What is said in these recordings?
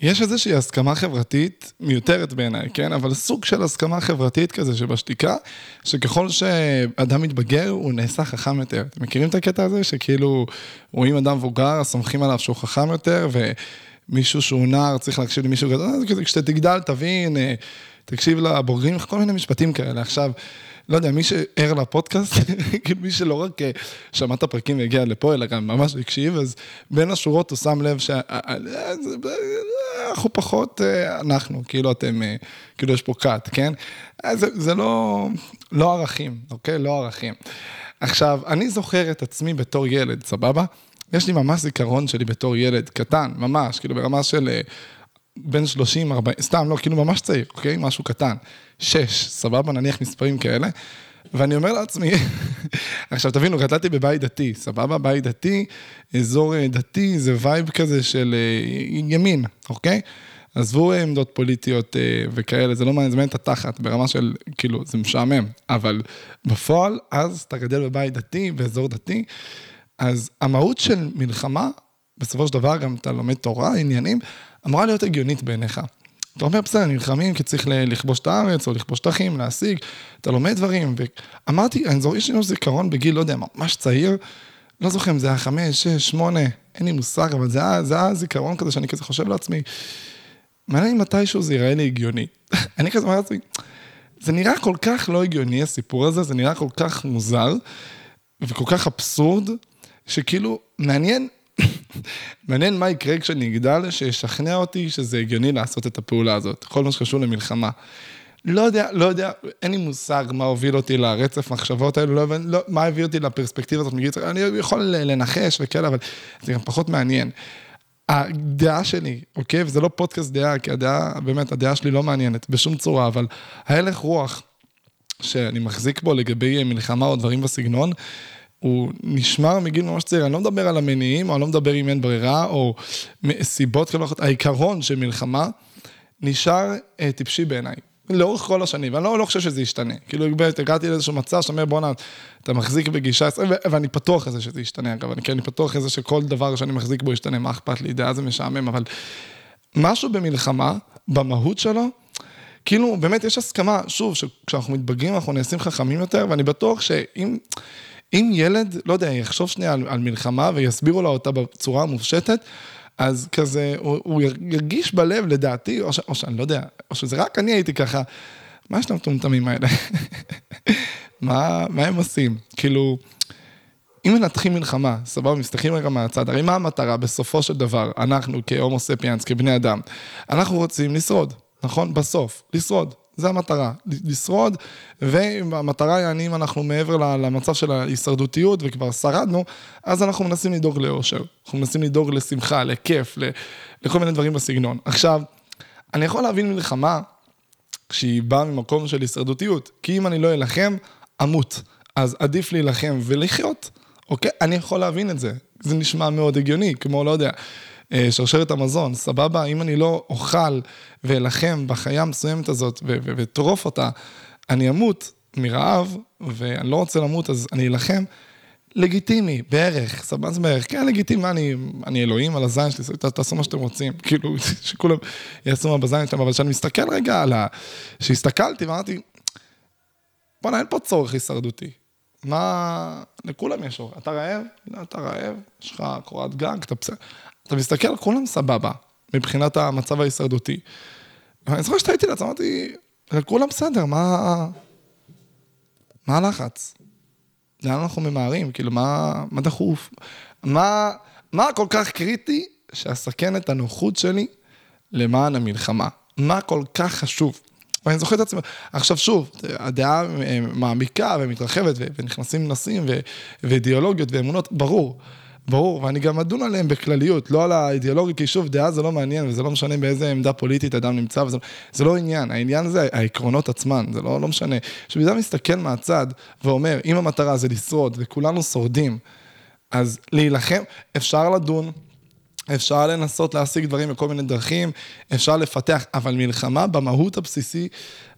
יש איזושהי הסכמה חברתית מיותרת בעיניי, כן? אבל סוג של הסכמה חברתית כזה שבשתיקה, שככל שאדם מתבגר, הוא נעשה חכם יותר. אתם מכירים את הקטע הזה? שכאילו רואים אדם מבוגר, סומכים עליו שהוא חכם יותר, ומישהו שהוא נער צריך להקשיב למישהו גדול, כשאתה תגדל, תבין, אה, תקשיב לבוגרים, כל מיני משפטים כאלה. עכשיו, לא יודע, מי שער לפודקאסט, כאילו מי שלא רק אה, שמע את הפרקים והגיע לפה, אלא גם ממש הקשיב, אז בין השורות הוא שם לב שאנחנו אה, פחות, אה, אנחנו, כאילו אתם, כאילו יש פה קאט, כן? זה, זה לא, לא ערכים, אוקיי? לא ערכים. עכשיו, אני זוכר את עצמי בתור ילד, סבבה? יש לי ממש זיכרון שלי בתור ילד קטן, ממש, כאילו ברמה של בין 30, 40, סתם, לא, כאילו ממש צעיר, אוקיי? משהו קטן. שש, סבבה? נניח מספרים כאלה. ואני אומר לעצמי, עכשיו תבינו, גדלתי בבית דתי, סבבה? בית דתי, אזור אה, דתי, זה vibe כזה של אה, ימין, אוקיי? עזבו עמדות פוליטיות אה, וכאלה, זה לא מעניין, זה מעניין את התחת, ברמה של, כאילו, זה משעמם, אבל בפועל, אז אתה גדל בבית דתי, באזור דתי, אז המהות של מלחמה, בסופו של דבר גם אתה לומד תורה, עניינים, אמורה להיות הגיונית בעיניך. אתה אומר, בסדר, נלחמים כי צריך לכבוש את הארץ, או לכבוש שטחים, להשיג, אתה לומד דברים, ואמרתי, אני זוכר, יש לי זיכרון בגיל, לא יודע, ממש צעיר, לא זוכר אם זה היה חמש, שש, שמונה, אין לי מושג, אבל זה היה, זה היה זיכרון כזה שאני כזה חושב לעצמי, מעניין אם מתישהו זה ייראה לי הגיוני. אני כזה אומר לעצמי, זה נראה כל כך לא הגיוני הסיפור הזה, זה נראה כל כך מוזר, וכל כך אבסורד, שכאילו, מעניין מעניין מה יקרה כשאני אגדל, שישכנע אותי שזה הגיוני לעשות את הפעולה הזאת, כל מה שקשור למלחמה. לא יודע, לא יודע, אין לי מושג מה הוביל אותי לרצף מחשבות האלו, לא, לא, מה הביא אותי לפרספקטיבה הזאת מגיל אני יכול לנחש וכאלה, אבל זה גם פחות מעניין. הדעה שלי, אוקיי? וזה לא פודקאסט דעה, כי הדעה, באמת, הדעה שלי לא מעניינת בשום צורה, אבל ההלך רוח שאני מחזיק בו לגבי מלחמה או דברים בסגנון, הוא נשמר מגיל ממש צעיר, אני לא מדבר על המניעים, או אני לא מדבר אם אין ברירה, או סיבות כאלה ואחרות, העיקרון של מלחמה נשאר אה, טיפשי בעיניי. לאורך כל השנים, ואני לא, לא חושב שזה ישתנה. כאילו, הגעתי לאיזשהו מצב שאתה אומר, בואנה, אתה מחזיק בגישה, ואני פתוח לזה שזה ישתנה, אגב, אני, כן, אני פתוח לזה שכל דבר שאני מחזיק בו ישתנה, מה אכפת לי, דעה זה משעמם, אבל משהו במלחמה, במהות שלו, כאילו, באמת יש הסכמה, שוב, שכשאנחנו מתבגרים אנחנו נעשים חכמים יותר, ואני בטוח שאם... אם ילד, לא יודע, יחשוב שנייה על, על מלחמה ויסבירו לו אותה בצורה המופשטת, אז כזה, הוא, הוא ירגיש בלב, לדעתי, או, ש, או שאני לא יודע, או שזה רק אני הייתי ככה, מה יש למטומטמים האלה? מה, מה הם עושים? כאילו, אם מנתחים מלחמה, סבבה, מסתכלים רגע מהצד, הרי מה המטרה בסופו של דבר, אנחנו כהומו ספיאנס, כבני אדם, אנחנו רוצים לשרוד, נכון? בסוף, לשרוד. זה המטרה, לשרוד, והמטרה היא, אם אנחנו מעבר למצב של ההישרדותיות וכבר שרדנו, אז אנחנו מנסים לדאוג לאושר, אנחנו מנסים לדאוג לשמחה, לכיף, לכל מיני דברים בסגנון. עכשיו, אני יכול להבין מלחמה כשהיא באה ממקום של הישרדותיות, כי אם אני לא אלחם, אמות. אז עדיף להילחם ולחיות, אוקיי? אני יכול להבין את זה. זה נשמע מאוד הגיוני, כמו, לא יודע, שרשרת המזון, סבבה? אם אני לא אוכל ואלחם בחיה המסוימת הזאת ואטרוף אותה, אני אמות מרעב, ואני לא רוצה למות, אז אני אלחם. לגיטימי, בערך, סבבה זה בערך, כן, לגיטימי, אני, אני אלוהים על הזין שלי, תעשו מה שאתם רוצים, כאילו, שכולם יעשו מה בזין שלהם, אבל כשאני מסתכל רגע על ה... כשהסתכלתי ואמרתי, בוא'נה, אין פה צורך הישרדותי. מה, לכולם יש אור, אתה רעב? לא, אתה רעב, יש לך קורת גג, אתה בסדר. אתה מסתכל, כולם סבבה, מבחינת המצב ההישרדותי. ואני זוכר שהייתי לעצמי, אמרתי, כולם בסדר, מה... מה הלחץ? לאן אנחנו ממהרים? כאילו, מה, מה דחוף? מה, מה כל כך קריטי שאסכן את הנוחות שלי למען המלחמה? מה כל כך חשוב? ואני זוכר את עצמי, עכשיו שוב, הדעה אה, מעמיקה ומתרחבת, ונכנסים נושאים ואידיאולוגיות ואמונות, ברור. ברור, ואני גם אדון עליהם בכלליות, לא על האידיאולוגיה, כי שוב, דעה זה לא מעניין, וזה לא משנה באיזה עמדה פוליטית אדם נמצא, וזה זה לא עניין, העניין זה העקרונות עצמן, זה לא, לא משנה. כשאדם מסתכל מהצד ואומר, אם המטרה זה לשרוד, וכולנו שורדים, אז להילחם, אפשר לדון, אפשר לנסות להשיג דברים בכל מיני דרכים, אפשר לפתח, אבל מלחמה במהות הבסיסי,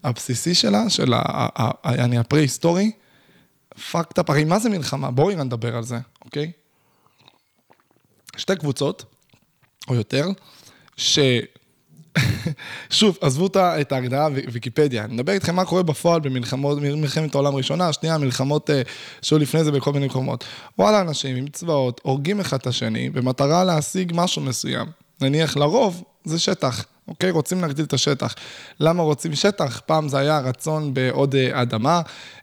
הבסיסי שלה, של הפרה-היסטורי, פאקד אפ, הרי מה זה מלחמה? בואי נדבר על זה, אוקיי? שתי קבוצות, או יותר, שוב, עזבו את ההגדרה ויקיפדיה, אני מדבר איתכם מה קורה בפועל במלחמות, מלחמת העולם הראשונה, השנייה, מלחמות אה, שהיו לפני זה בכל מיני מקומות. וואלה, אנשים עם צבאות הורגים אחד את השני במטרה להשיג משהו מסוים. נניח לרוב זה שטח. אוקיי? רוצים להגדיל את השטח. למה רוצים שטח? פעם זה היה רצון בעוד אה, אדמה,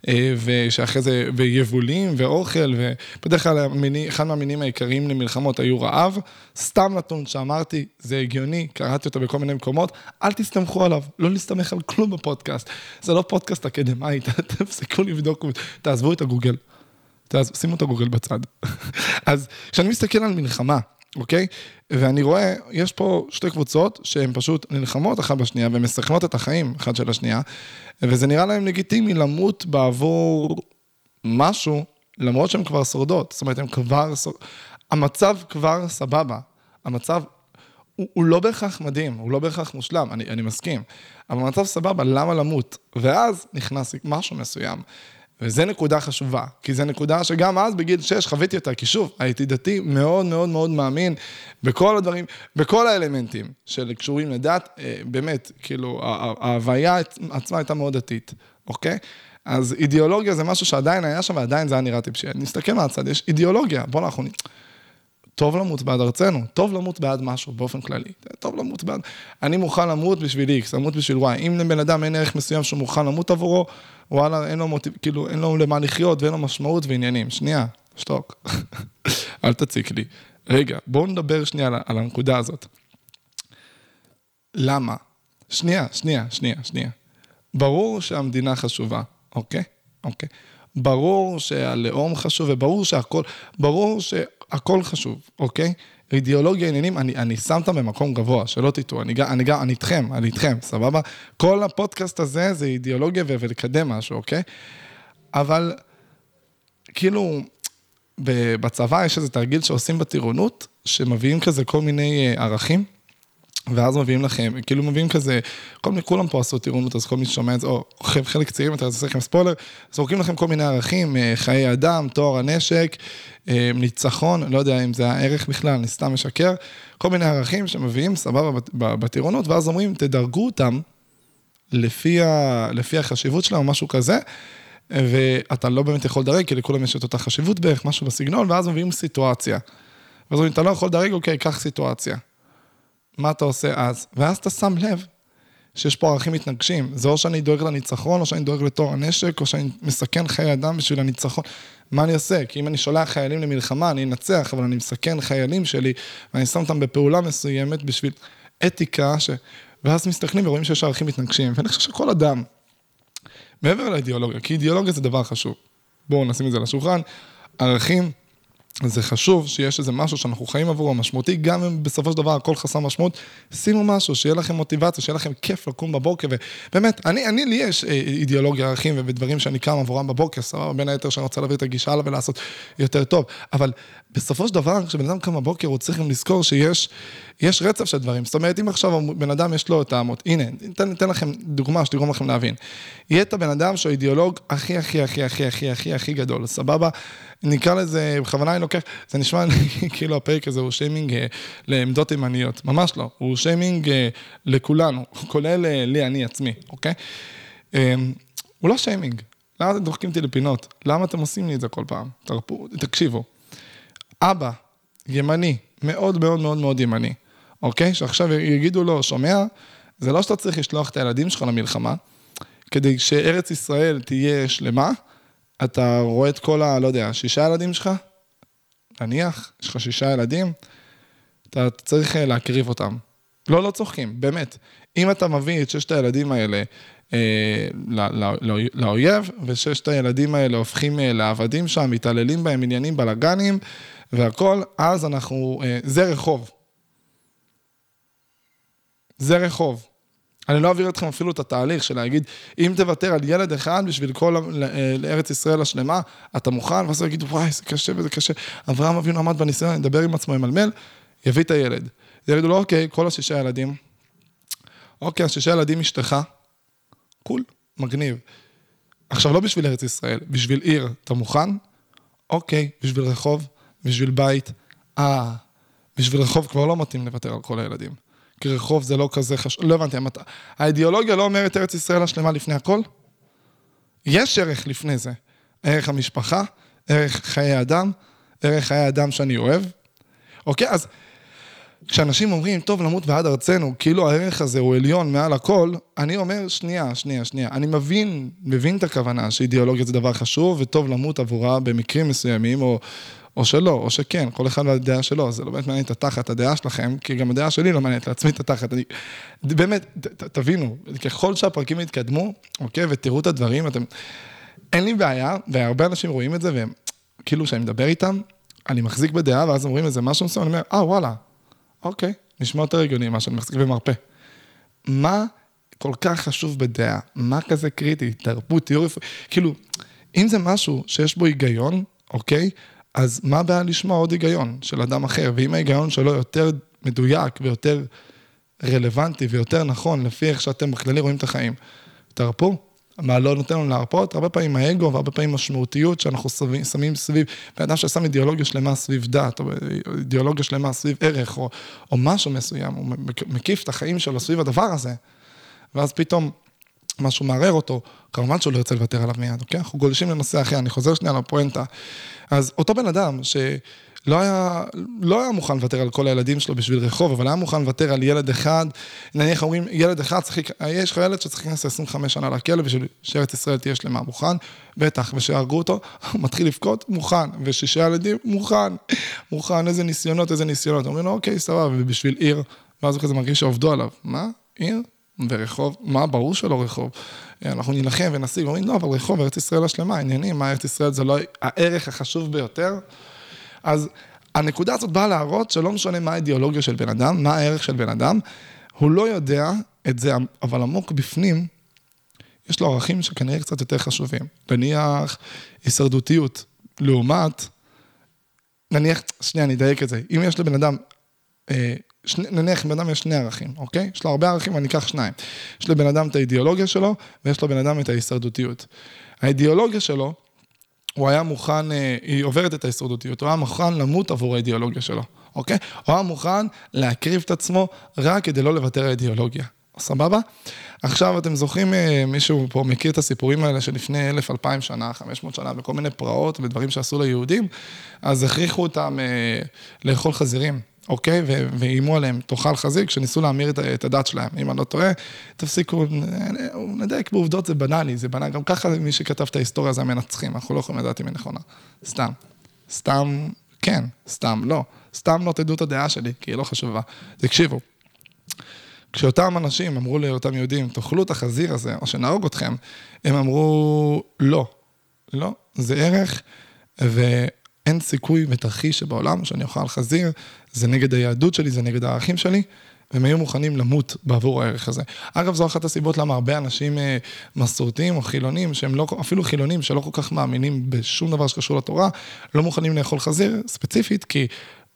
אה, ושאחרי זה, ויבולים ואוכל, ובדרך כלל המיני, אחד מהמינים העיקריים למלחמות היו רעב. סתם נתון שאמרתי, זה הגיוני, קראתי אותו בכל מיני מקומות, אל תסתמכו עליו, לא להסתמך על כלום בפודקאסט. זה לא פודקאסט אקדמאי, תפסיקו לבדוק, תעזבו את הגוגל. תעזבו, שימו את הגוגל בצד. אז כשאני מסתכל על מלחמה, אוקיי? ואני רואה, יש פה שתי קבוצות שהן פשוט נלחמות אחת בשנייה ומסכנות את החיים אחת של השנייה, וזה נראה להם לגיטימי למות בעבור משהו, למרות שהן כבר שורדות. זאת אומרת, הן כבר שורדות. המצב כבר סבבה. המצב הוא, הוא לא בהכרח מדהים, הוא לא בהכרח מושלם, אני, אני מסכים. אבל המצב סבבה, למה למות? ואז נכנס משהו מסוים. וזה נקודה חשובה, כי זו נקודה שגם אז בגיל 6 חוויתי אותה, כי שוב, הייתי דתי מאוד מאוד מאוד מאמין בכל הדברים, בכל האלמנטים של קשורים לדת, אה, באמת, כאילו, ההוויה עצמה הייתה מאוד דתית, אוקיי? אז אידיאולוגיה זה משהו שעדיין היה שם ועדיין זה היה נראה טיפשי. נסתכל מהצד, יש אידיאולוגיה, בוא אנחנו... טוב למות בעד ארצנו, טוב למות בעד משהו באופן כללי, טוב למות בעד... אני מוכן למות בשביל X, למות בשביל Y. אם לבן אדם אין ערך מסוים שהוא מוכן למות עבורו, וואלה, אין לו מוטיב... כאילו, אין לו למה לחיות ואין לו משמעות ועניינים. שנייה, שתוק. אל תציק לי. רגע, בואו נדבר שנייה על, על הנקודה הזאת. למה? שנייה, שנייה, שנייה, שנייה. ברור שהמדינה חשובה, אוקיי? אוקיי. ברור שהלאום חשוב וברור שהכל, ברור שהכל חשוב, אוקיי? אידיאולוגיה, עניינים, אני, אני שם אותם במקום גבוה, שלא תטעו, אני, אני, אני, אני איתכם, אני איתכם, סבבה? כל הפודקאסט הזה זה אידיאולוגיה ו- ולקדם משהו, אוקיי? אבל כאילו, בצבא יש איזה תרגיל שעושים בטירונות, שמביאים כזה כל מיני אה, ערכים. ואז מביאים לכם, כאילו מביאים כזה, כל מיני, כולם פה עשו טירונות, אז כל מי ששומע את זה, או חלק צעירים, אתה עושה לכם ספוילר, זורקים לכם כל מיני ערכים, אה, חיי אדם, תואר הנשק, אה, ניצחון, לא יודע אם זה הערך בכלל, אני סתם משקר, כל מיני ערכים שמביאים, סבבה, בטירונות, ואז אומרים, תדרגו אותם לפי, ה, לפי החשיבות שלהם, או משהו כזה, ואתה לא באמת יכול לדרג, כי לכולם יש את אותה חשיבות בערך, משהו בסגנון, ואז מביאים סיטואציה. ואז אומרים, אתה לא יכול לדרג, אוקיי, קח סיטואציה. מה אתה עושה אז? ואז אתה שם לב שיש פה ערכים מתנגשים. זה או שאני דואג לניצחון, או שאני דואג לתור הנשק, או שאני מסכן חיי אדם בשביל הניצחון. מה אני עושה? כי אם אני שולח חיילים למלחמה, אני אנצח, אבל אני מסכן חיילים שלי, ואני שם אותם בפעולה מסוימת בשביל אתיקה, ש... ואז מסתכלים ורואים שיש ערכים מתנגשים. ואני חושב שכל אדם, מעבר לאידיאולוגיה, כי אידיאולוגיה זה דבר חשוב. בואו נשים את זה על השולחן, ערכים זה חשוב שיש איזה משהו שאנחנו חיים עבורו משמעותי, גם אם בסופו של דבר הכל חסר משמעות, שימו משהו, שיהיה לכם מוטיבציה, שיהיה לכם כיף לקום בבוקר, ובאמת, אני, אני, לי יש אה, אידיאולוגיה, ערכים ודברים שאני קם עבורם בבוקר, סבבה, בין היתר שאני רוצה להעביר את הגישה הלאה ולעשות יותר טוב, אבל בסופו של דבר, כשבן אדם קם בבוקר, הוא צריך גם לזכור שיש יש רצף של דברים. זאת אומרת, אם עכשיו בן אדם יש לו את האמות, הנה, ניתן, לכם דוגמה שתגרום לכם להבין. יהיה את הבן אדם שהוא אידיאולוג הכי, הכי, הכי, הכי, הכי, הכי, הכי גדול, סבבה? נקרא לזה, בכוונה אני לוקח, זה נשמע כאילו הפרק הזה הוא שיימינג אה, לעמדות ימניות, ממש לא, הוא שיימינג אה, לכולנו, כולל אה, לי, אני עצמי, אוקיי? הוא לא שיימינג, למה אתם דוחקים אותי לפינות? למה אתם עושים לי את זה כל פעם? תרפו, תקשיבו. אבא, ימני, מאוד מאוד מאוד מאוד ימני, אוקיי? שעכשיו יגידו לו, שומע? זה לא שאתה צריך לשלוח את הילדים שלך למלחמה, כדי שארץ ישראל תהיה שלמה, אתה רואה את כל ה... לא יודע, שישה ילדים שלך, נניח, יש לך שישה ילדים, אתה צריך אה, להקריב אותם. לא, לא צוחקים, באמת. אם אתה מביא את ששת הילדים האלה אה, לאויב, וששת הילדים האלה הופכים אה, לעבדים שם, מתעללים בהם, עניינים, בלאגנים והכל, אז אנחנו, אה, זה רחוב. זה רחוב. אני לא אעביר אתכם אפילו את התהליך של להגיד, אם תוותר על ילד אחד בשביל כל ארץ ישראל השלמה, אתה מוכן? ואז הוא יגיד, וואי, זה קשה וזה קשה. אברהם אבינו עמד בניסיון, ידבר עם עצמו, ימלמל, יביא את הילד. יגידו לו, אוקיי, כל השישה ילדים. אוקיי, השישה ילדים אשתך, קול, מגניב. עכשיו, לא בשביל ארץ ישראל, בשביל עיר, אתה מוכן? אוקיי, בשביל רחוב, בשביל בית. אה, בשביל רחוב כבר לא מתאים לוותר על כל הילדים. כי רחוב זה לא כזה חשוב, לא הבנתי, המת... האידיאולוגיה לא אומרת ארץ ישראל השלמה לפני הכל? יש ערך לפני זה. ערך המשפחה, ערך חיי אדם, ערך חיי אדם שאני אוהב. אוקיי, אז כשאנשים אומרים, טוב, למות בעד ארצנו, כאילו הערך הזה הוא עליון מעל הכל, אני אומר, שנייה, שנייה, שנייה. אני מבין, מבין את הכוונה שאידיאולוגיה זה דבר חשוב, וטוב למות עבורה במקרים מסוימים, או, או שלא, או שכן, כל אחד והדעה שלו, זה לא באמת מעניין את התחת, הדעה שלכם, כי גם הדעה שלי לא מעניינת לעצמי את התחת. אני, באמת, ת, ת, תבינו, ככל שהפרקים יתקדמו, אוקיי, ותראו את הדברים, אתם... אין לי בעיה, והרבה אנשים רואים את זה, והם, כאילו, כשאני מדבר איתם, אני מחזיק בדעה, ואז אומרים איזה משהו מסוים, אני אומר, אה, וואלה, אוקיי, נשמע יותר הגיוני ממה שאני מחזיק במרפא. מה כל כך חשוב בדעה? מה כזה קריטי? תרבות, תיאור, כאילו, אם זה משהו שיש בו היגיון, אוקיי? אז מה הבעיה לשמוע עוד היגיון של אדם אחר? ואם ההיגיון שלו יותר מדויק ויותר רלוונטי ויותר נכון, לפי איך שאתם בכללי רואים את החיים, תרפו. מה לא נותן לנו להרפות? הרבה פעמים האגו והרבה פעמים משמעותיות שאנחנו שמים סביב, בן אדם ששם אידיאולוגיה שלמה סביב דת, או אידיאולוגיה שלמה סביב ערך, או, או משהו מסוים, הוא מקיף את החיים שלו סביב הדבר הזה, ואז פתאום משהו מערער אותו, כמובן שהוא לא ירצה לוותר עליו מיד, אוקיי? אנחנו גולשים לנושא אחר, אני חוזר שנייה לפואנטה. אז אותו בן אדם ש... לא היה, לא היה מוכן לוותר על כל הילדים שלו בשביל רחוב, אבל היה מוכן לוותר על ילד אחד, נניח אומרים, ילד אחד צריך, יש לך ילד שצריך להיכנס 25 שנה לכלא בשביל שארץ ישראל תהיה שלמה, מוכן? בטח, ושיהרגו אותו, הוא מתחיל לבכות, מוכן, ושישה ילדים, מוכן, מוכן, איזה ניסיונות, איזה ניסיונות. אומרים לו, אוקיי, סבבה, ובשביל עיר, ואז הוא כזה מרגיש שעובדו עליו. מה? עיר? ורחוב, מה, ברור שלא רחוב. אנחנו נילחם ונשיג, אומרים, לא, אבל רחוב, ארץ ישראל השלמה, עניינים, מה ארץ ישראל זה לא הערך החשוב ביותר. אז הנקודה הזאת באה להראות שלא משנה מה האידיאולוגיה של בן אדם, מה הערך של בן אדם, הוא לא יודע את זה, אבל עמוק בפנים, יש לו ערכים שכנראה קצת יותר חשובים. נניח הישרדותיות, לעומת, נניח, שנייה, אני אדייק את זה. אם יש לבן אדם, אה, שני, נניח לבן אדם יש שני ערכים, אוקיי? יש לו הרבה ערכים, אני אקח שניים. יש לבן אדם את האידיאולוגיה שלו, ויש לבן אדם את ההישרדותיות. האידיאולוגיה שלו, הוא היה מוכן, אה, היא עוברת את ההישרדותיות, הוא היה מוכן למות עבור האידיאולוגיה שלו, אוקיי? הוא היה מוכן להקריב את עצמו רק כדי לא לוותר האידיאולוגיה. סבבה? עכשיו, אתם זוכרים, אה, מישהו פה מכיר את הסיפורים האלה שלפני אלף, אלפיים שנה, חמש מאות שנה, וכל מיני פרעות ודברים שעשו ליהודים, אז הכריחו אותם אה, לאכול חזירים. אוקיי? ואיימו עליהם, תאכל חזיר, כשניסו להמיר את, את הדת שלהם. אם אני לא טועה, תפסיקו, נדייק בעובדות, זה בנאלי, זה בנאלי. גם ככה מי שכתב את ההיסטוריה זה המנצחים, אנחנו לא יכולים לדעת אם היא נכונה. סתם. סתם, כן, סתם, לא. סתם לא תדעו את הדעה שלי, כי היא לא חשובה. תקשיבו, כשאותם אנשים אמרו לאותם יהודים, תאכלו את החזיר הזה, או שנהרוג אתכם, הם אמרו, לא. לא, זה ערך, ו... אין סיכוי ותרחיש שבעולם שאני אוכל חזיר, זה נגד היהדות שלי, זה נגד הערכים שלי, והם היו מוכנים למות בעבור הערך הזה. אגב, זו אחת הסיבות למה הרבה אנשים אה, מסורתיים או חילונים, שהם לא, אפילו חילונים שלא כל כך מאמינים בשום דבר שקשור לתורה, לא מוכנים לאכול חזיר, ספציפית, כי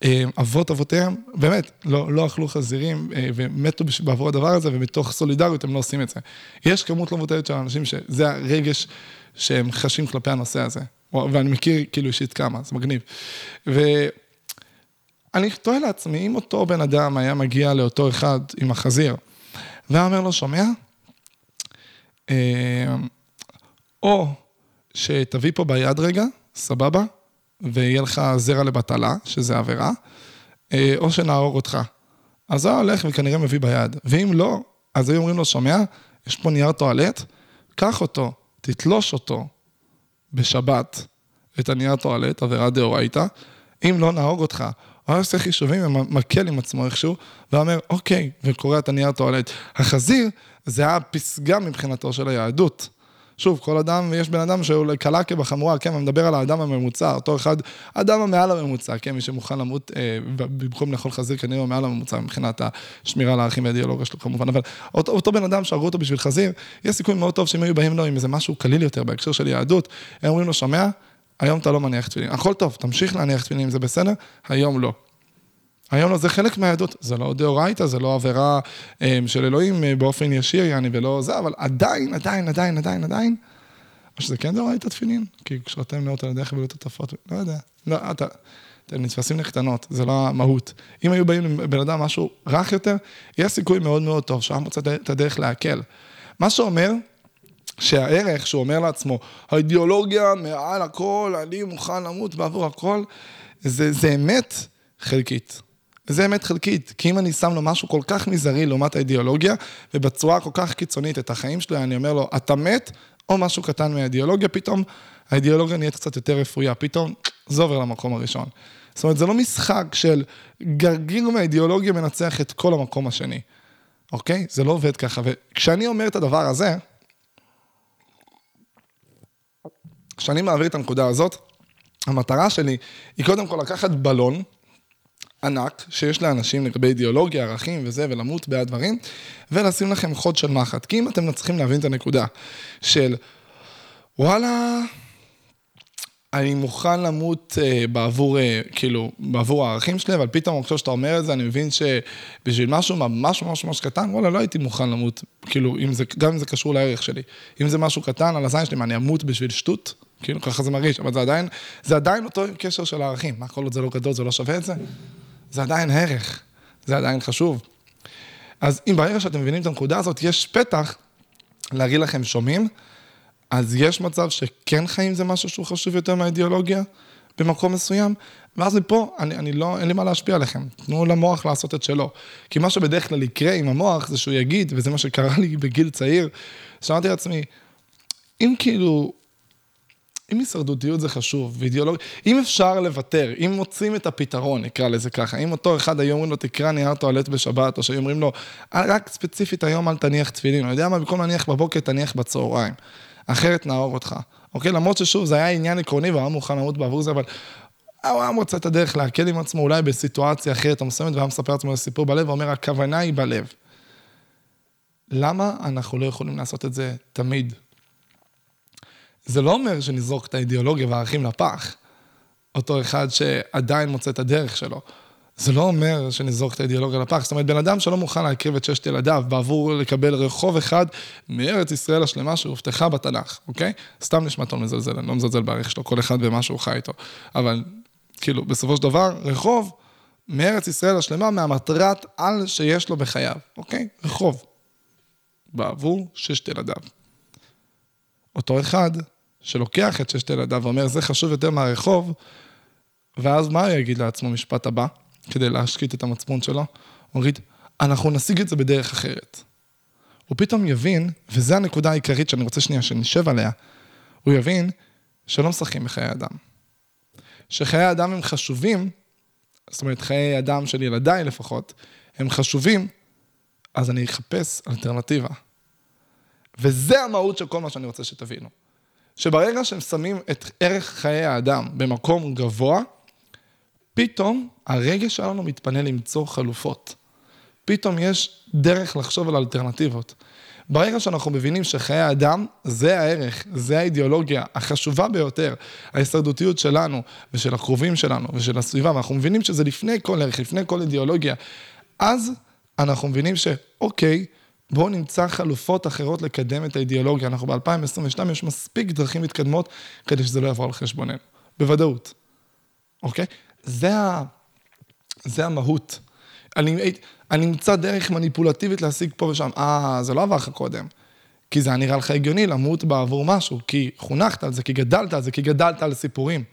אה, אבות אבותיהם, באמת, לא, לא אכלו חזירים אה, ומתו בעבור הדבר הזה, ומתוך סולידריות הם לא עושים את זה. יש כמות לא מבוטלת של אנשים שזה הרגש שהם חשים כלפי הנושא הזה. ואני מכיר כאילו אישית כמה, זה מגניב. ואני תוהה לעצמי, אם אותו בן אדם היה מגיע לאותו אחד עם החזיר, והיה אומר לו, שומע? אה, או שתביא פה ביד רגע, סבבה, ויהיה לך זרע לבטלה, שזה עבירה, אה, או שנהרוג אותך. אז הוא הולך וכנראה מביא ביד. ואם לא, אז היו אומרים לו, שומע? יש פה נייר טואלט, קח אותו, תתלוש אותו, בשבת את הנייר טואלט, עבירה דאורייתא, אם לא נהוג אותך. הוא היה עושה חישובים ומקל עם עצמו איכשהו, ואומר, אוקיי, וקורע את הנייר טואלט. החזיר, זה היה פסגה מבחינתו של היהדות. שוב, כל אדם, יש בן אדם שהוא קלה כבחמורה, כן, אני מדבר על האדם הממוצע, אותו אחד, האדם המעל הממוצע, כן, מי שמוכן למות אה, במקום לאכול חזיר, כנראה הוא מעל הממוצע מבחינת השמירה על הערכים והאידיאולוגיה שלו כמובן, אבל אותו, אותו בן אדם שהרגו אותו בשביל חזיר, יש סיכוי מאוד טוב שהם היו באים לו עם איזה משהו קליל יותר בהקשר של יהדות, הם אומרים לו, שומע? היום אתה לא מניח תפילין, הכל טוב, תמשיך להניח תפילין, זה בסדר? היום לא. היום לא, זה חלק מהיהדות, זה לא דאורייתא, זה לא עבירה um, של אלוהים uh, באופן ישיר, יעני, ולא זה, אבל עדיין, עדיין, עדיין, עדיין, עדיין, או שזה כן דאורייתא תפילין, כי כשאתם נאות על ידך ולא תטפות, לא יודע, לא, אתה, אתם נתפסים לקטנות, זה לא המהות. אם היו באים לבן אדם משהו רך יותר, יש סיכוי מאוד מאוד טוב היה מוצא את הדרך להקל. מה שאומר שהערך שהוא אומר לעצמו, האידיאולוגיה מעל הכל, אני מוכן למות בעבור הכל, זה, זה אמת חלקית. זה אמת חלקית, כי אם אני שם לו משהו כל כך מזערי לעומת האידיאולוגיה, ובצורה כל כך קיצונית את החיים שלו, אני אומר לו, אתה מת, או משהו קטן מהאידיאולוגיה, פתאום האידיאולוגיה נהיית קצת יותר רפויה, פתאום זה עובר למקום הראשון. זאת אומרת, זה לא משחק של גרגיר מהאידיאולוגיה מנצח את כל המקום השני, אוקיי? זה לא עובד ככה. וכשאני אומר את הדבר הזה, כשאני מעביר את הנקודה הזאת, המטרה שלי היא קודם כל לקחת בלון ענק שיש לאנשים לגבי אידיאולוגיה, ערכים וזה, ולמות בעד דברים, ולשים לכם חוד של מחט. כי אם אתם צריכים להבין את הנקודה של וואלה, אני מוכן למות אה, בעבור, אה, כאילו, בעבור הערכים שלי, אבל פתאום עכשיו שאתה אומר את זה, אני מבין שבשביל משהו ממש ממש ממש קטן, וואלה, לא הייתי מוכן למות, כאילו, אם זה, גם אם זה קשור לערך שלי. אם זה משהו קטן על הזין שלי, מה, אני אמות בשביל שטות? כאילו, ככה זה מרגיש, אבל זה עדיין, זה עדיין אותו קשר של הערכים. מה, כל עוד זה לא גדול, זה לא שווה את זה? זה עדיין ערך, זה עדיין חשוב. אז אם ברגע שאתם מבינים את הנקודה הזאת, יש פתח להגיד לכם, שומעים? אז יש מצב שכן חיים זה משהו שהוא חשוב יותר מהאידיאולוגיה במקום מסוים, ואז מפה, אני, אני לא, אין לי מה להשפיע עליכם. תנו למוח לעשות את שלו. כי מה שבדרך כלל יקרה עם המוח זה שהוא יגיד, וזה מה שקרה לי בגיל צעיר, שאמרתי לעצמי, אם כאילו אם הישרדותיות זה חשוב, ואידיאולוגיה, אם אפשר לוותר, אם מוצאים את הפתרון, נקרא לזה ככה, אם אותו אחד היו אומרים לו, תקרא נייר טואלט בשבת, או שהיו אומרים לו, רק ספציפית היום אל תניח תפילין, אני יודע מה, במקום להניח בבוקר, תניח בצהריים. אחרת נאור אותך. אוקיי? למרות ששוב, זה היה עניין עקרוני והוא היה מוכן למות בעבור זה, אבל הוא היה מוצא את הדרך להקל עם עצמו, אולי בסיטואציה אחרת מסוימת, והיה מספר לעצמו סיפור בלב, ואומר, הכוונה היא בלב. למה אנחנו לא יכולים לעשות את זה תמיד? זה לא אומר שנזרוק את האידיאולוגיה והערכים לפח, אותו אחד שעדיין מוצא את הדרך שלו. זה לא אומר שנזרוק את האידיאולוגיה לפח. זאת אומרת, בן אדם שלא מוכן להקריב את ששת ילדיו בעבור לקבל רחוב אחד מארץ ישראל השלמה שהובטחה בתנ"ך, אוקיי? סתם נשמע טוב מזלזל, אני לא מזלזל בערך שלו, כל אחד ומה שהוא חי איתו. אבל כאילו, בסופו של דבר, רחוב מארץ ישראל השלמה מהמטרת על שיש לו בחייו, אוקיי? רחוב. בעבור ששת ילדיו. אותו אחד שלוקח את ששת ילדיו ואומר, זה חשוב יותר מהרחוב, ואז מה הוא יגיד לעצמו משפט הבא, כדי להשקיט את המצפון שלו? הוא יגיד, אנחנו נשיג את זה בדרך אחרת. הוא פתאום יבין, וזו הנקודה העיקרית שאני רוצה שנייה שנשב עליה, הוא יבין שלא משחקים בחיי אדם. שחיי אדם הם חשובים, זאת אומרת, חיי אדם של ילדיי לפחות, הם חשובים, אז אני אחפש אלטרנטיבה. וזה המהות של כל מה שאני רוצה שתבינו. שברגע שהם שמים את ערך חיי האדם במקום גבוה, פתאום הרגש שלנו מתפנה למצוא חלופות. פתאום יש דרך לחשוב על אלטרנטיבות. ברגע שאנחנו מבינים שחיי האדם זה הערך, זה האידיאולוגיה החשובה ביותר, ההישרדותיות שלנו ושל הקרובים שלנו ושל הסביבה, ואנחנו מבינים שזה לפני כל ערך, לפני כל אידיאולוגיה, אז אנחנו מבינים שאוקיי, בואו נמצא חלופות אחרות לקדם את האידיאולוגיה. אנחנו ב-2022, יש מספיק דרכים מתקדמות כדי שזה לא יעבור על חשבוננו. בוודאות. אוקיי? זה, ה... זה המהות. אני, אני אמצא דרך מניפולטיבית להשיג פה ושם. אה, זה לא עבר לך קודם. כי זה היה נראה לך הגיוני למות בעבור משהו, כי חונכת על זה, כי גדלת על זה, כי גדלת על סיפורים.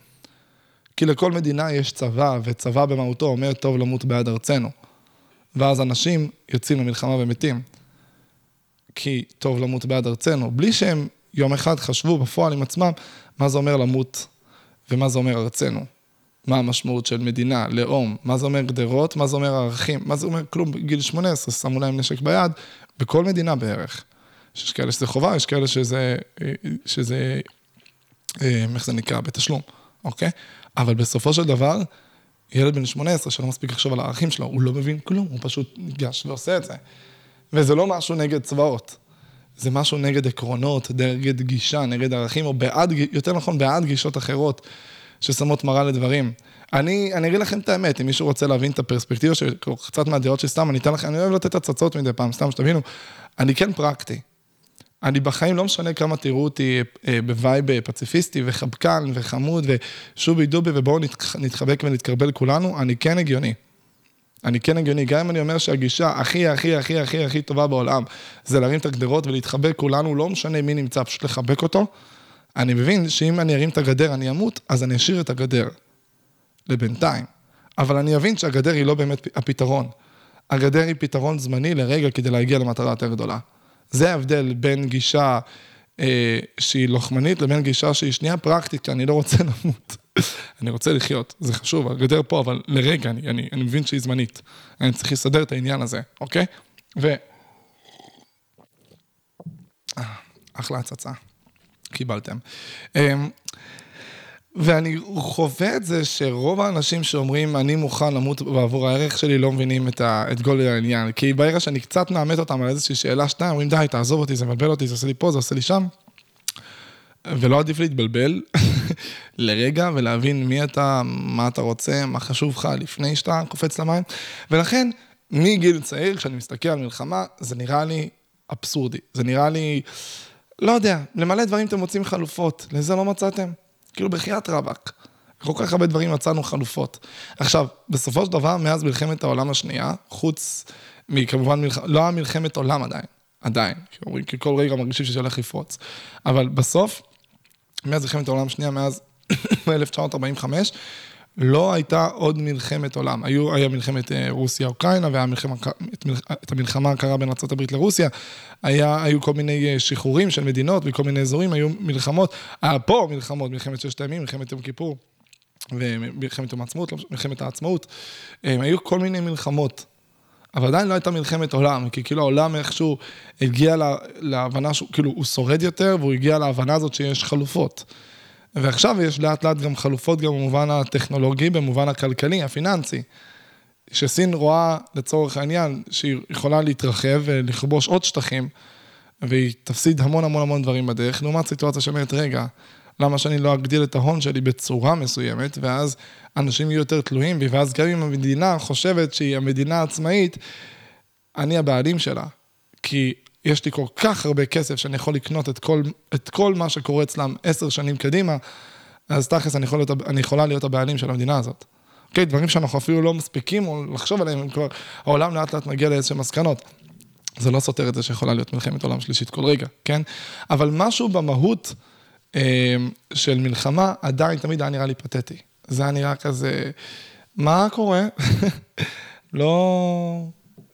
כי לכל מדינה יש צבא, וצבא במהותו אומר טוב למות בעד ארצנו. ואז אנשים יוצאים למלחמה ומתים. כי טוב למות בעד ארצנו, בלי שהם יום אחד חשבו בפועל עם עצמם מה זה אומר למות ומה זה אומר ארצנו. מה המשמעות של מדינה, לאום, מה זה אומר גדרות, מה זה אומר ערכים, מה זה אומר כלום, בגיל 18 שמו להם נשק ביד, בכל מדינה בערך. יש כאלה שזה חובה, יש כאלה שזה, שזה, אה, איך זה נקרא, בתשלום, אוקיי? אבל בסופו של דבר, ילד בן 18 שלא מספיק לחשוב על הערכים שלו, הוא לא מבין כלום, הוא פשוט ניגש ועושה את זה. וזה לא משהו נגד צבאות. זה משהו נגד עקרונות, נגד גישה, נגד ערכים, או בעד, יותר נכון, בעד גישות אחרות ששמות מראה לדברים. אני, אני אגיד לכם את האמת, אם מישהו רוצה להבין את הפרספקטיבה של קצת מהדעות שסתם, אני אתן לכם, אני אוהב לתת הצצות מדי פעם, סתם שתבינו, אני כן פרקטי. אני בחיים, לא משנה כמה תראו אותי אה, ב vibe פציפיסטי וחבקן וחמוד ושובי דובי ובואו נתחבק ונתכרבל כולנו, אני כן הגיוני. אני כן הגיוני, גם אם אני אומר שהגישה הכי, הכי, הכי, הכי, הכי טובה בעולם, זה להרים את הגדרות ולהתחבק כולנו, לא משנה מי נמצא, פשוט לחבק אותו. אני מבין שאם אני ארים את הגדר אני אמות, אז אני אשאיר את הגדר. לבינתיים. אבל אני אבין שהגדר היא לא באמת הפתרון. הגדר היא פתרון זמני לרגע כדי להגיע למטרה יותר גדולה. זה ההבדל בין גישה אה, שהיא לוחמנית לבין גישה שהיא שנייה פרקטית, כי אני לא רוצה למות. אני רוצה לחיות, זה חשוב, הגדר פה, אבל לרגע, אני, אני, אני מבין שהיא זמנית. אני צריך לסדר את העניין הזה, אוקיי? ו... אה, אחלה הצצה, קיבלתם. אמ, ואני חווה את זה שרוב האנשים שאומרים, אני מוכן למות בעבור הערך שלי, לא מבינים את, ה, את גודל העניין. כי ברגע שאני קצת מאמת אותם על איזושהי שאלה, שתיים, אומרים, די, תעזוב אותי, זה מבלבל אותי, זה עושה לי פה, זה עושה לי שם. ולא עדיף להתבלבל לרגע ולהבין מי אתה, מה אתה רוצה, מה חשוב לך לפני שאתה קופץ למים. ולכן, מגיל צעיר, כשאני מסתכל על מלחמה, זה נראה לי אבסורדי. זה נראה לי, לא יודע, למלא דברים אתם מוצאים חלופות, לזה לא מצאתם? כאילו בחייאת רבאק. כל כך הרבה דברים מצאנו חלופות. עכשיו, בסופו של דבר, מאז מלחמת העולם השנייה, חוץ מכמובן, מלח... לא היה מלחמת עולם עדיין, עדיין, כי כל רגע מרגישים שזה הולך לפרוץ. אבל בסוף, מאז מלחמת העולם השנייה, מאז 1945, לא הייתה עוד מלחמת עולם. היו, היה מלחמת אה, רוסיה-אוקראינה, והיה מלחמה, את המלחמה הקרה בין ארה"ב לרוסיה. היה, היו כל מיני אה, שחרורים של מדינות וכל מיני אזורים, היו מלחמות. היה פה מלחמות, מלחמת ששת הימים, מלחמת יום כיפור, ומלחמת יום העצמאות, לא מלחמת העצמאות. אה, היו כל מיני מלחמות. אבל עדיין לא הייתה מלחמת עולם, כי כאילו העולם איכשהו הגיע להבנה שהוא, כאילו, הוא שורד יותר, והוא הגיע להבנה הזאת שיש חלופות. ועכשיו יש לאט לאט גם חלופות גם במובן הטכנולוגי, במובן הכלכלי, הפיננסי. שסין רואה, לצורך העניין, שהיא יכולה להתרחב ולכבוש עוד שטחים, והיא תפסיד המון המון המון דברים בדרך, לעומת סיטואציה שאומרת, רגע, למה שאני לא אגדיל את ההון שלי בצורה מסוימת, ואז אנשים יהיו יותר תלויים בי, ואז גם אם המדינה חושבת שהיא המדינה העצמאית, אני הבעלים שלה. כי יש לי כל כך הרבה כסף שאני יכול לקנות את כל, את כל מה שקורה אצלם עשר שנים קדימה, אז תכלס אני, יכול אני יכולה להיות הבעלים של המדינה הזאת. אוקיי, דברים שאנחנו אפילו לא מספיקים או לחשוב עליהם, כבר העולם לאט לאט מגיע לאיזשהם מסקנות. זה לא סותר את זה שיכולה להיות מלחמת עולם שלישית כל רגע, כן? אבל משהו במהות של מלחמה עדיין תמיד היה נראה לי פתטי. זה היה נראה כזה, מה קורה? לא,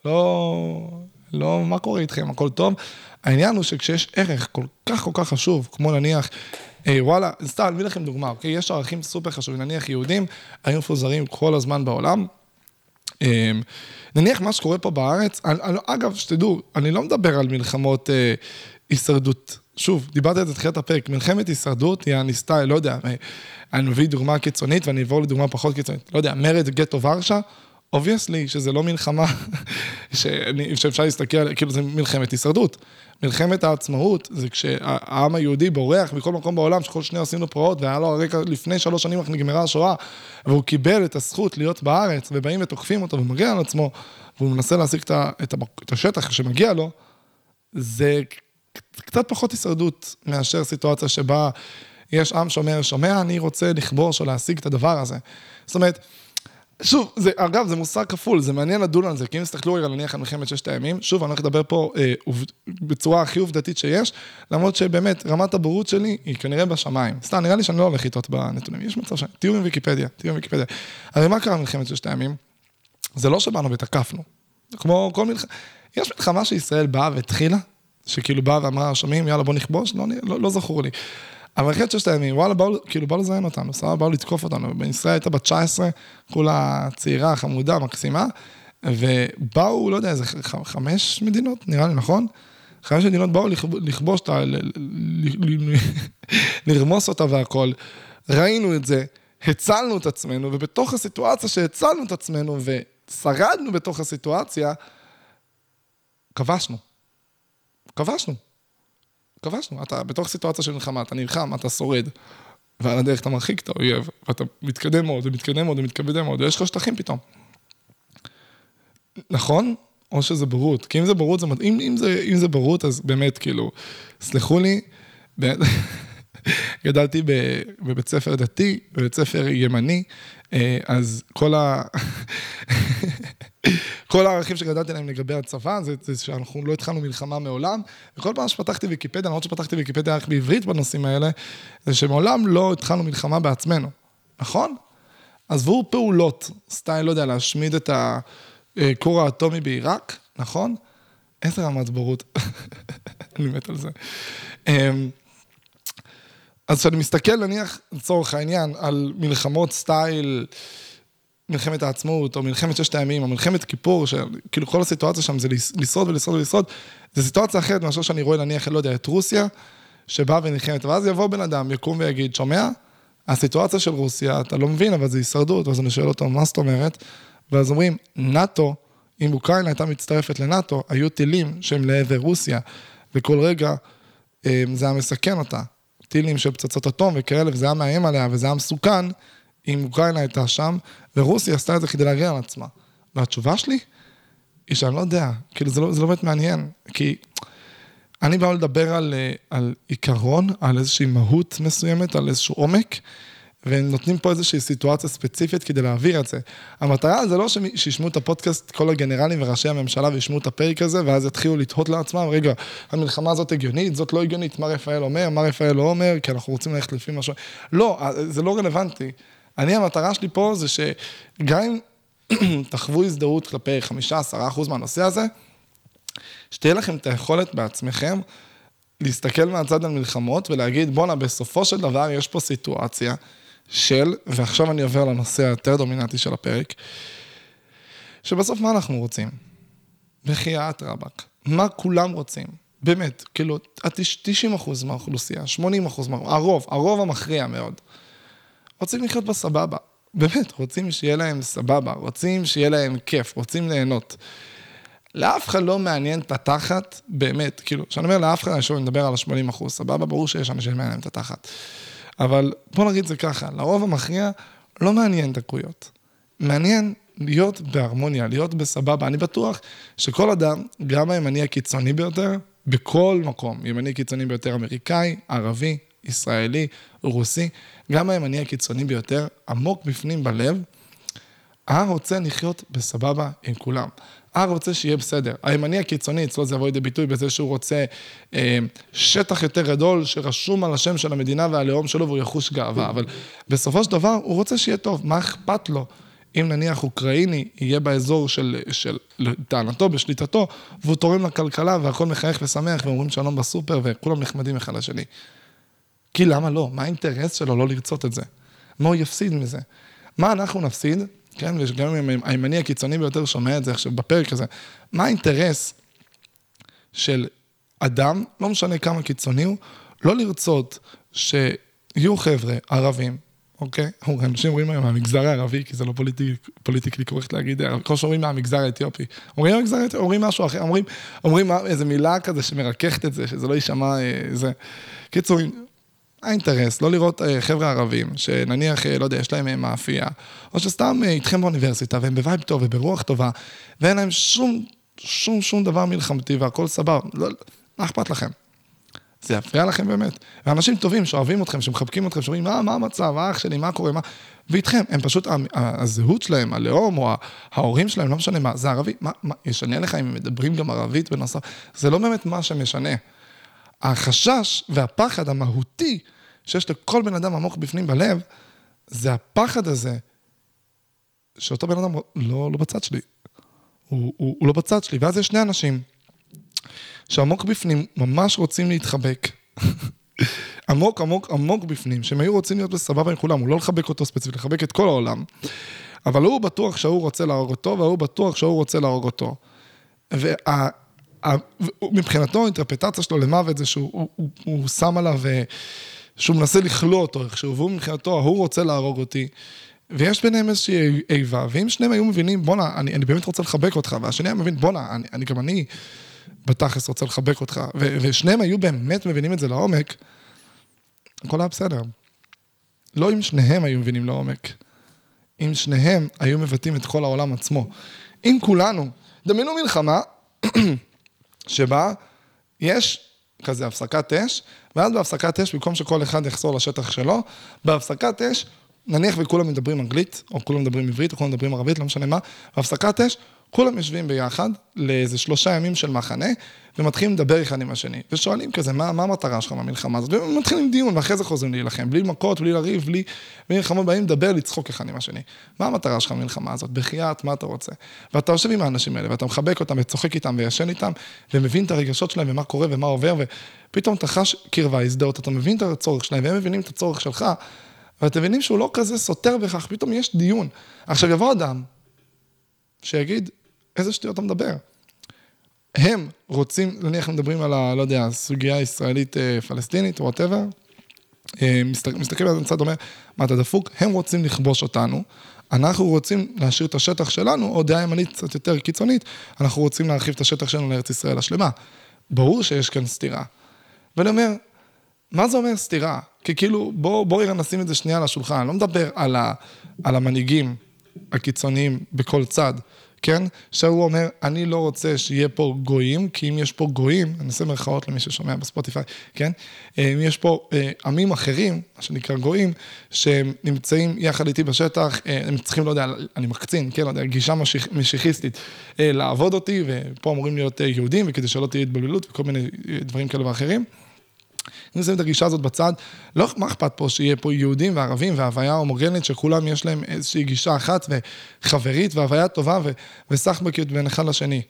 לא, לא, מה קורה איתכם, הכל טוב. העניין הוא שכשיש ערך כל כך כל כך חשוב, כמו נניח, אה, וואלה, סתם, אני אביא לכם דוגמה, אוקיי? יש ערכים סופר חשובים, נניח יהודים היו מפוזרים כל הזמן בעולם. אה, נניח מה שקורה פה בארץ, אני, אני, אגב, שתדעו, אני לא מדבר על מלחמות אה, הישרדות. שוב, דיברתי על זה בתחילת הפרק, מלחמת הישרדות היא הניסתה, לא יודע, אה, אני מביא דוגמה קיצונית ואני אעבור לדוגמה פחות קיצונית. לא יודע, מרד גטו ורשה, obviously שזה לא מלחמה שאני, שאפשר להסתכל, עליה, כאילו זה מלחמת הישרדות. מלחמת העצמאות זה כשהעם היהודי בורח מכל מקום בעולם, שכל שניה עושים לו פרעות, והיה לו הרקע לפני שלוש שנים נגמרה השואה, והוא קיבל את הזכות להיות בארץ, ובאים ותוקפים אותו ומגיע על עצמו, והוא מנסה להשיג את השטח שמגיע לו, זה קצת פחות הישרדות מאשר סיטואציה שבה יש עם שאומר, שומע, אני רוצה לכבוש או להשיג את הדבר הזה. זאת אומרת, שוב, זה, אגב, זה מושג כפול, זה מעניין לדון על זה, כי אם תסתכלו רגע נניח על מלחמת ששת הימים, שוב, אני הולך לדבר פה אה, עובד, בצורה הכי עובדתית שיש, למרות שבאמת, רמת הבורות שלי היא כנראה בשמיים. סתם, נראה לי שאני לא הולך לטעות בנתונים, יש מצב ש... תהיו עם ויקיפדיה, תהיו עם ויקיפדיה. הרי מה קרה במלחמת ששת הימים? זה לא שבאנו ותקפנו. כמו כל מלחמה, יש מלחמה שישראל באה והתחילה, שכאילו באה ואמרה, שומעים, יאללה בוא נכבוש, לא, לא, לא זכור לי. אבל אחרי ששת הימים, וואלה, באו, כאילו, באו לזיין אותנו, סבבה, באו לתקוף אותנו. בישראל הייתה בת 19, כולה צעירה, חמודה, מקסימה, ובאו, לא יודע, איזה חמש מדינות, נראה לי, נכון? חמש מדינות באו לכבוש אותה, לרמוס אותה והכל. ראינו את זה, הצלנו את עצמנו, ובתוך הסיטואציה שהצלנו את עצמנו ושרדנו בתוך הסיטואציה, כבשנו. כבשנו. כבשנו, אתה בתוך סיטואציה של מלחמה, אתה נלחם, אתה שורד, ועל הדרך אתה מרחיק את האויב, ואתה מתקדם מאוד, ומתקדם מאוד, ומתקדם מאוד, ויש לך שטחים פתאום. נכון? או שזה בורות. כי אם זה בורות, זה מדהים, אם זה, אם זה בורות, אז באמת, כאילו, סלחו לי, באמת, גדלתי בבית ספר דתי, בבית ספר ימני, אה, אז כל ה... כל הערכים שגדלתי עליהם לגבי הצבא, זה, זה שאנחנו לא התחלנו מלחמה מעולם, וכל פעם שפתחתי ויקיפדיה, למרות שפתחתי ויקיפדיה רק בעברית בנושאים האלה, זה שמעולם לא התחלנו מלחמה בעצמנו, נכון? עזבו פעולות, סטייל, לא יודע, להשמיד את הכור האטומי בעיראק, נכון? איזה רמת בורות, אני מת על זה. אמ, אז כשאני מסתכל, נניח, לצורך העניין, על מלחמות סטייל מלחמת העצמאות, או מלחמת ששת הימים, או מלחמת כיפור, שכאילו כל הסיטואציה שם זה לשרוד ולשרוד ולשרוד, זו סיטואציה אחרת מאשר שאני רואה, נניח, לא יודע, את רוסיה, שבאה ונלחמת, ואז יבוא בן אדם, יקום ויגיד, שומע? הסיטואציה של רוסיה, אתה לא מבין, אבל זה הישרדות, ואז אני שואל אותו, מה זאת אומרת? ואז אומרים, נאט"ו, אם אוקראינה הייתה מצטרפת לנאט"ו, היו טילים שהם לעבר רוסיה, וכל רגע אה, זה היה מסכן אותה. טילים של פצצות אטום וכאלה, וזה היה מאיים עליה, וזה היה מסוכן, אם אוקראינה הייתה שם, ורוסיה עשתה את זה כדי להגן על עצמה. והתשובה שלי היא שאני לא יודע, כאילו זה לא, זה לא באמת מעניין, כי אני בא לדבר על, אה, על עיקרון, על איזושהי מהות מסוימת, על איזשהו עומק, ונותנים פה איזושהי סיטואציה ספציפית כדי להעביר את זה. המטרה זה לא שישמעו את הפודקאסט כל הגנרלים וראשי הממשלה וישמעו את הפרק הזה, ואז יתחילו לתהות לעצמם, רגע, המלחמה הזאת הגיונית, זאת לא הגיונית, מה רפאל אומר, מה רפאל לא אומר, כי אנחנו רוצים ללכת לפי משהו. לא, זה לא רלוונטי. אני, המטרה שלי פה זה שגם אם תחוו הזדהות כלפי 5-10% מהנושא הזה, שתהיה לכם את היכולת בעצמכם להסתכל מהצד על מלחמות ולהגיד, בואנה, בסופו של דבר יש פה סיטואציה של, ועכשיו אני עובר לנושא היותר דומיננטי של הפרק, שבסוף מה אנחנו רוצים? בחייאת רבאק. מה כולם רוצים? באמת, כאילו, 90% מהאוכלוסייה, 80% מהאוכלוסייה, הרוב, הרוב המכריע מאוד. רוצים לחיות בסבבה. באמת, רוצים שיהיה להם סבבה, רוצים שיהיה להם כיף, רוצים ליהנות. לאף אחד לא מעניין את התחת, באמת, כאילו, כשאני אומר לאף אחד, שוב מדבר על ה-80 אחוז, סבבה, ברור שיש אנשים שמעניין את התחת. אבל בוא נגיד זה ככה, לרוב המכריע לא מעניין דקויות. מעניין להיות בהרמוניה, להיות בסבבה. אני בטוח שכל אדם, גם הימני הקיצוני ביותר, בכל מקום, ימני קיצוני ביותר אמריקאי, ערבי, ישראלי, רוסי, גם הימני הקיצוני ביותר, עמוק בפנים בלב, רוצה לחיות בסבבה עם כולם. ההר רוצה שיהיה בסדר. הימני הקיצוני, אצלו זה יבוא לידי ביטוי בזה שהוא רוצה אה, שטח יותר גדול שרשום על השם של המדינה והלאום שלו והוא יחוש גאווה, אבל בסופו של דבר הוא רוצה שיהיה טוב, מה אכפת לו? אם נניח אוקראיני יהיה באזור של, של טענתו, בשליטתו, והוא תורם לכלכלה והכל מחייך ושמח ואומרים שלום בסופר וכולם נחמדים אחד לשני. כי למה לא? מה האינטרס שלו לא לרצות את זה? מה הוא יפסיד מזה? מה אנחנו נפסיד? כן, וגם אם הימני הקיצוני ביותר שומע את זה עכשיו בפרק הזה, מה האינטרס של אדם, לא משנה כמה קיצוני הוא, לא לרצות שיהיו חבר'ה ערבים, אוקיי? אנשים אומרים היום מהמגזר הערבי, כי זה לא politic, politically correct להגיד, כמו שאומרים מהמגזר האתיופי. אומרים מהמגזר האתיופי, אומרים משהו אחר, אומרים, אומרים איזה מילה כזה שמרככת את זה, שזה לא יישמע איזה... אה, קיצור, האינטרס, לא לרצות אה, חבר'ה ערבים, שנניח, אה, לא יודע, יש להם אה, מאפייה, או שסתם איתכם באוניברסיטה, והם ב vibe טוב וברוח טובה, ואין להם שום, שום, שום דבר מלחמתי והכל סבבה, לא, מה אכפת לכם? זה יפריע לכם באמת. ואנשים טובים שאוהבים אתכם, שמחבקים אתכם, שאומרים, מה, מה המצב, האח שלי, מה קורה, מה... ואיתכם, הם פשוט, הזהות שלהם, הלאום, או ההורים שלהם, לא משנה מה, זה ערבי, מה, מה, ישנה לך אם הם מדברים גם ערבית בנוסף? זה לא באמת מה שמשנה. החשש והפחד המהותי שיש לכל בן אדם עמוק בפנים בלב, זה הפחד הזה, שאותו בן אדם לא, לא בצד שלי. הוא, הוא, הוא לא בצד שלי. ואז יש שני אנשים שעמוק בפנים ממש רוצים להתחבק. עמוק, עמוק, עמוק בפנים, שהם היו רוצים להיות בסבבה עם כולם, הוא לא לחבק אותו ספציפית, לחבק את כל העולם. אבל הוא בטוח שההוא רוצה להרוג אותו, והוא בטוח שההוא רוצה להרוג אותו. וה... מבחינתו, האינטרפטציה שלו למוות זה שהוא הוא, הוא, שם עליו, אה, שהוא מנסה לכלוא אותו איכשהו, והוא מבחינתו, ההוא רוצה להרוג אותי. ויש ביניהם איזושהי איבה, ואם שניהם היו מבינים, בואנה, אני, אני באמת רוצה לחבק אותך, והשני היה מבין, בואנה, אני, אני גם אני בתכלס רוצה לחבק אותך, ו, ושניהם היו באמת מבינים את זה לעומק, הכל היה בסדר. לא אם שניהם היו מבינים לעומק, אם שניהם היו מבטאים את כל העולם עצמו. אם כולנו דמיינו מלחמה שבה יש כזה הפסקת אש, ואז בהפסקת אש, במקום שכל אחד יחזור לשטח שלו, בהפסקת אש, נניח וכולם מדברים אנגלית, או כולם מדברים עברית, או כולם מדברים ערבית, לא משנה מה, בהפסקת אש, כולם יושבים ביחד לאיזה שלושה ימים של מחנה, ומתחילים לדבר אחד עם השני, ושואלים כזה, מה, מה המטרה שלך במלחמה הזאת? ומתחילים דיון, ואחרי זה חוזרים להילחם, בלי מכות, בלי לריב, בלי... בלי מלחמות, באים לדבר, לצחוק אחד עם השני. מה המטרה שלך במלחמה הזאת? בחייאת, מה אתה רוצה? ואתה יושב עם האנשים האלה, ואתה מחבק אותם, וצוחק איתם, וישן איתם, ומבין את הרגשות שלהם, ומה קורה, ומה עובר, ופתאום אתה חש קרבה, הזדהות, אתה מבין את הצורך שלהם, והם מבינים את הצורך שלך, ואתם מבינים שהוא לא כזה סותר בכך, פתאום יש דיון. עכשיו יבוא אדם, שיגיד, איזה שטויות אתה מדבר? הם רוצים, נניח מדברים על ה... לא יודע, סוגיה ישראלית אה, וואטאבר, אה, מסתכל על הצד אומר, מה אתה דפוק? הם רוצים לכבוש אותנו, אנחנו רוצים להשאיר את השטח שלנו, או דעה ימנית קצת יותר קיצונית, אנחנו רוצים להרחיב את השטח שלנו לארץ ישראל השלמה. ברור שיש כאן סתירה. ואני אומר, מה זה אומר סתירה? כי כאילו, בואו בוא נשים את זה שנייה על השולחן, אני לא מדבר על, ה, על המנהיגים הקיצוניים בכל צד. כן? שהוא אומר, אני לא רוצה שיהיה פה גויים, כי אם יש פה גויים, אני אעשה מרכאות למי ששומע בספוטיפיי, כן? אה, אם יש פה אה, עמים אחרים, מה שנקרא גויים, שהם נמצאים יחד איתי בשטח, אה, הם צריכים, לא יודע, אני מקצין, כן, לא יודע, גישה משיח, משיחיסטית, לעבוד אותי, ופה אמורים להיות יהודים, וכדי שלא תהיה התבלבלות וכל מיני דברים כאלה ואחרים. אם נשים את הגישה הזאת בצד, לא, מה אכפת פה שיהיה פה יהודים וערבים והוויה הומוגנית שכולם יש להם איזושהי גישה אחת וחברית והוויה טובה ו- וסחבקיות בין אחד לשני.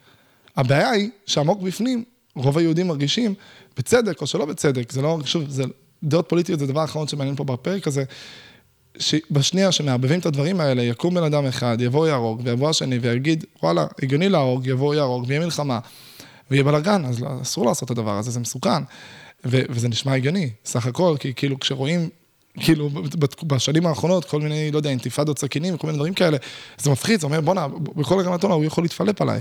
הבעיה היא שעמוק בפנים, רוב היהודים מרגישים, בצדק או שלא בצדק, זה לא, שוב, זה, דעות פוליטיות זה דבר אחרון שמעניין פה בפרק הזה, שבשנייה שמערבבים את הדברים האלה, יקום בן אדם אחד, יבוא יהרוג, ויבוא השני ויגיד, וואלה, הגיוני להרוג, יבוא יהרוג, ויהיה מלחמה, ויהיה בלאגן, אז אסור לעשות את הדבר הזה, זה מסוכן. ו- וזה נשמע הגיוני, סך הכל, כי כאילו כשרואים, כאילו בשנים האחרונות, כל מיני, לא יודע, אינתיפדות סכינים, כל מיני דברים כאלה, זה מפחיד, זה אומר, בואנה, בכל רגע נתון הוא יכול להתפלפ עליי.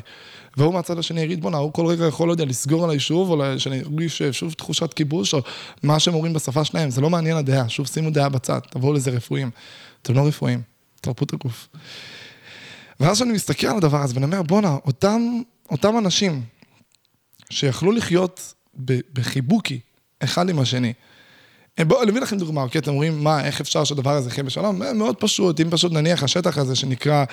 והוא מהצד השני יגיד, בואנה, הוא כל רגע יכול, לא יודע, לסגור עליי שוב, או שאני ארגיש שוב תחושת כיבוש, או מה שהם אומרים בשפה שלהם, זה לא מעניין הדעה, שוב שימו דעה בצד, תבואו לזה רפואיים. אתם לא רפואיים, תרפות הגוף. ואז כשאני מסתכל על הדבר הזה ואני אומר, בואנה, אותם, אותם אנשים שיכלו לחיות בחיבוקי, אחד עם השני. אה, בואו, אני אביא לכם דוגמה, אוקיי? אתם אומרים, מה, איך אפשר שהדבר הזה יחיה בשלום? אה, מאוד פשוט, אם פשוט נניח השטח הזה שנקרא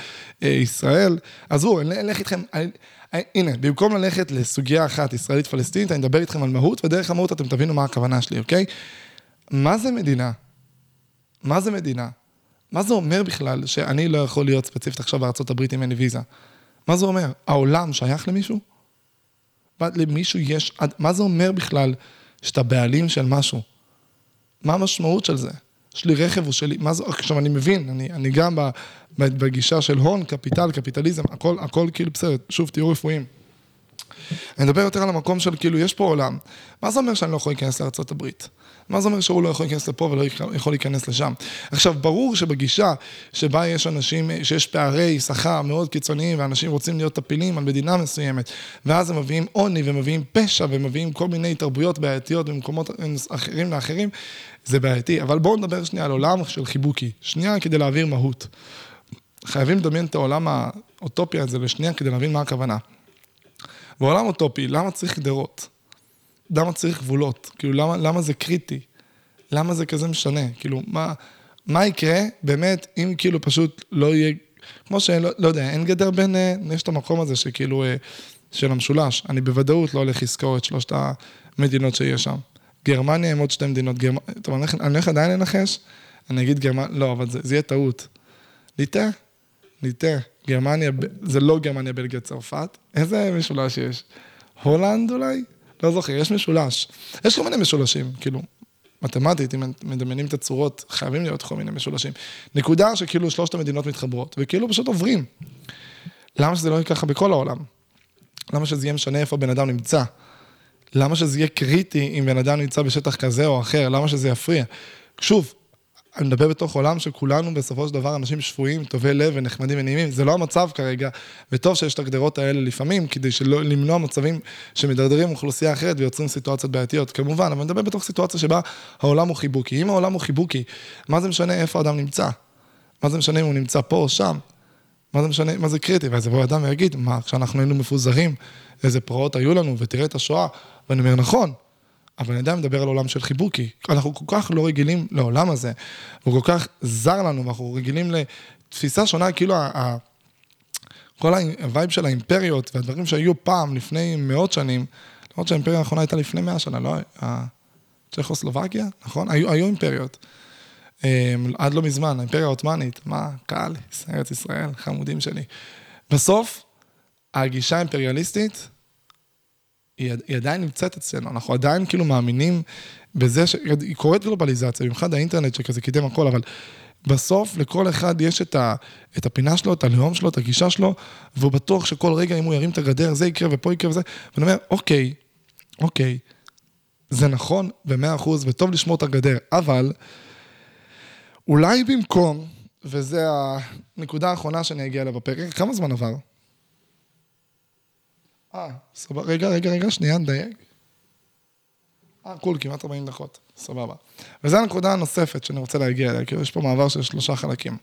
אה, ישראל, עזבו, אני אלך איתכם, אני, אני, הנה, במקום ללכת לסוגיה אחת, ישראלית-פלסטינית, אני אדבר איתכם על מהות, ודרך המהות אתם תבינו מה הכוונה שלי, אוקיי? מה זה מדינה? מה זה מדינה? מה זה אומר בכלל שאני לא יכול להיות ספציפית עכשיו בארצות הברית אם אין לי ויזה? מה זה אומר? העולם שייך למישהו? למישהו יש, מה זה אומר בכלל שאתה בעלים של משהו. מה המשמעות של זה? יש לי רכב, הוא שלי, מה זה, עכשיו אני מבין, אני, אני גם בגישה של הון, קפיטל, קפיטליזם, הכל, הכל כאילו בסדר, שוב, תהיו רפואיים. אני מדבר יותר על המקום של כאילו, יש פה עולם. מה זה אומר שאני לא יכול להיכנס לארה"ב? מה זה אומר שהוא לא יכול להיכנס לפה ולא יכול להיכנס לשם? עכשיו, ברור שבגישה שבה יש אנשים, שיש פערי שכר מאוד קיצוניים, ואנשים רוצים להיות טפילים על מדינה מסוימת, ואז הם מביאים עוני ומביאים פשע ומביאים כל מיני תרבויות בעייתיות במקומות אחרים לאחרים, זה בעייתי. אבל בואו נדבר שנייה על עולם של חיבוקי, שנייה כדי להעביר מהות. חייבים לדמיין את העולם האוטופי הזה לשנייה כדי להבין מה הכוונה. בעולם אוטופי, למה צריך גדרות? למה צריך גבולות? כאילו, למה, למה זה קריטי? למה זה כזה משנה? כאילו, מה, מה יקרה באמת אם כאילו פשוט לא יהיה, כמו שלא לא יודע, אין גדר בין, אה, יש את המקום הזה שכאילו, אה, של המשולש. אני בוודאות לא הולך לזכור את שלושת המדינות שיש שם. גרמניה עם עוד שתי מדינות. גרמ... טוב, אני הולך עדיין לנחש? אני אגיד גרמניה, לא, אבל זה, זה יהיה טעות. ליטא? ליטא. גרמניה, זה לא גרמניה, בלגיה, צרפת. איזה משולש יש? הולנד אולי? לא זוכר, יש משולש. יש כל מיני משולשים, כאילו, מתמטית, אם מדמיינים את הצורות, חייבים להיות כל מיני משולשים. נקודה שכאילו שלושת המדינות מתחברות, וכאילו פשוט עוברים. למה שזה לא יהיה ככה בכל העולם? למה שזה יהיה משנה איפה בן אדם נמצא? למה שזה יהיה קריטי אם בן אדם נמצא בשטח כזה או אחר? למה שזה יפריע? שוב, אני מדבר בתוך עולם שכולנו בסופו של דבר אנשים שפויים, טובי לב ונחמדים ונעימים, זה לא המצב כרגע, וטוב שיש את הגדרות האלה לפעמים, כדי שלא למנוע מצבים שמדרדרים אוכלוסייה אחרת ויוצרים סיטואציות בעייתיות, כמובן, אבל אני מדבר בתוך סיטואציה שבה העולם הוא חיבוקי. אם העולם הוא חיבוקי, מה זה משנה איפה האדם נמצא? מה זה משנה אם הוא נמצא פה או שם? מה זה משנה, מה זה קריטי? ואז יבוא אדם ויגיד, מה, כשאנחנו היינו מפוזרים, איזה פרעות היו לנו, ותראה את השואה. ואני אומר, נכון, אבל אני עדיין מדבר על עולם של חיבוקי. אנחנו כל כך לא רגילים לעולם הזה, הוא כל כך זר לנו, ואנחנו רגילים לתפיסה שונה, כאילו ה... כל ה vibe של האימפריות והדברים שהיו פעם, לפני מאות שנים, למרות שהאימפריה האחרונה הייתה לפני מאה שנה, לא? צ'כוסלובקיה, נכון? היו, היו אימפריות. אמ, עד לא מזמן, האימפריה העות'מאנית, מה, קהל, ארץ ישראל, חמודים שלי. בסוף, הגישה האימפריאליסטית, היא, היא עדיין נמצאת אצלנו, אנחנו עדיין כאילו מאמינים בזה שהיא קורית גלובליזציה, במיוחד האינטרנט שכזה קידם הכל, אבל בסוף לכל אחד יש את, ה, את הפינה שלו, את הלאום שלו, את הגישה שלו, והוא בטוח שכל רגע אם הוא ירים את הגדר, זה יקרה ופה יקרה וזה, ואני אומר, אוקיי, אוקיי, זה נכון במאה אחוז, וטוב לשמור את הגדר, אבל אולי במקום, וזה הנקודה האחרונה שאני אגיע אליה בפרק, כמה זמן עבר? אה, סבבה, רגע, רגע, רגע, שנייה, נדייק. אה, קול, כמעט 40 דקות, סבבה. וזו הנקודה הנוספת שאני רוצה להגיע אליה, כי יש פה מעבר של שלושה חלקים.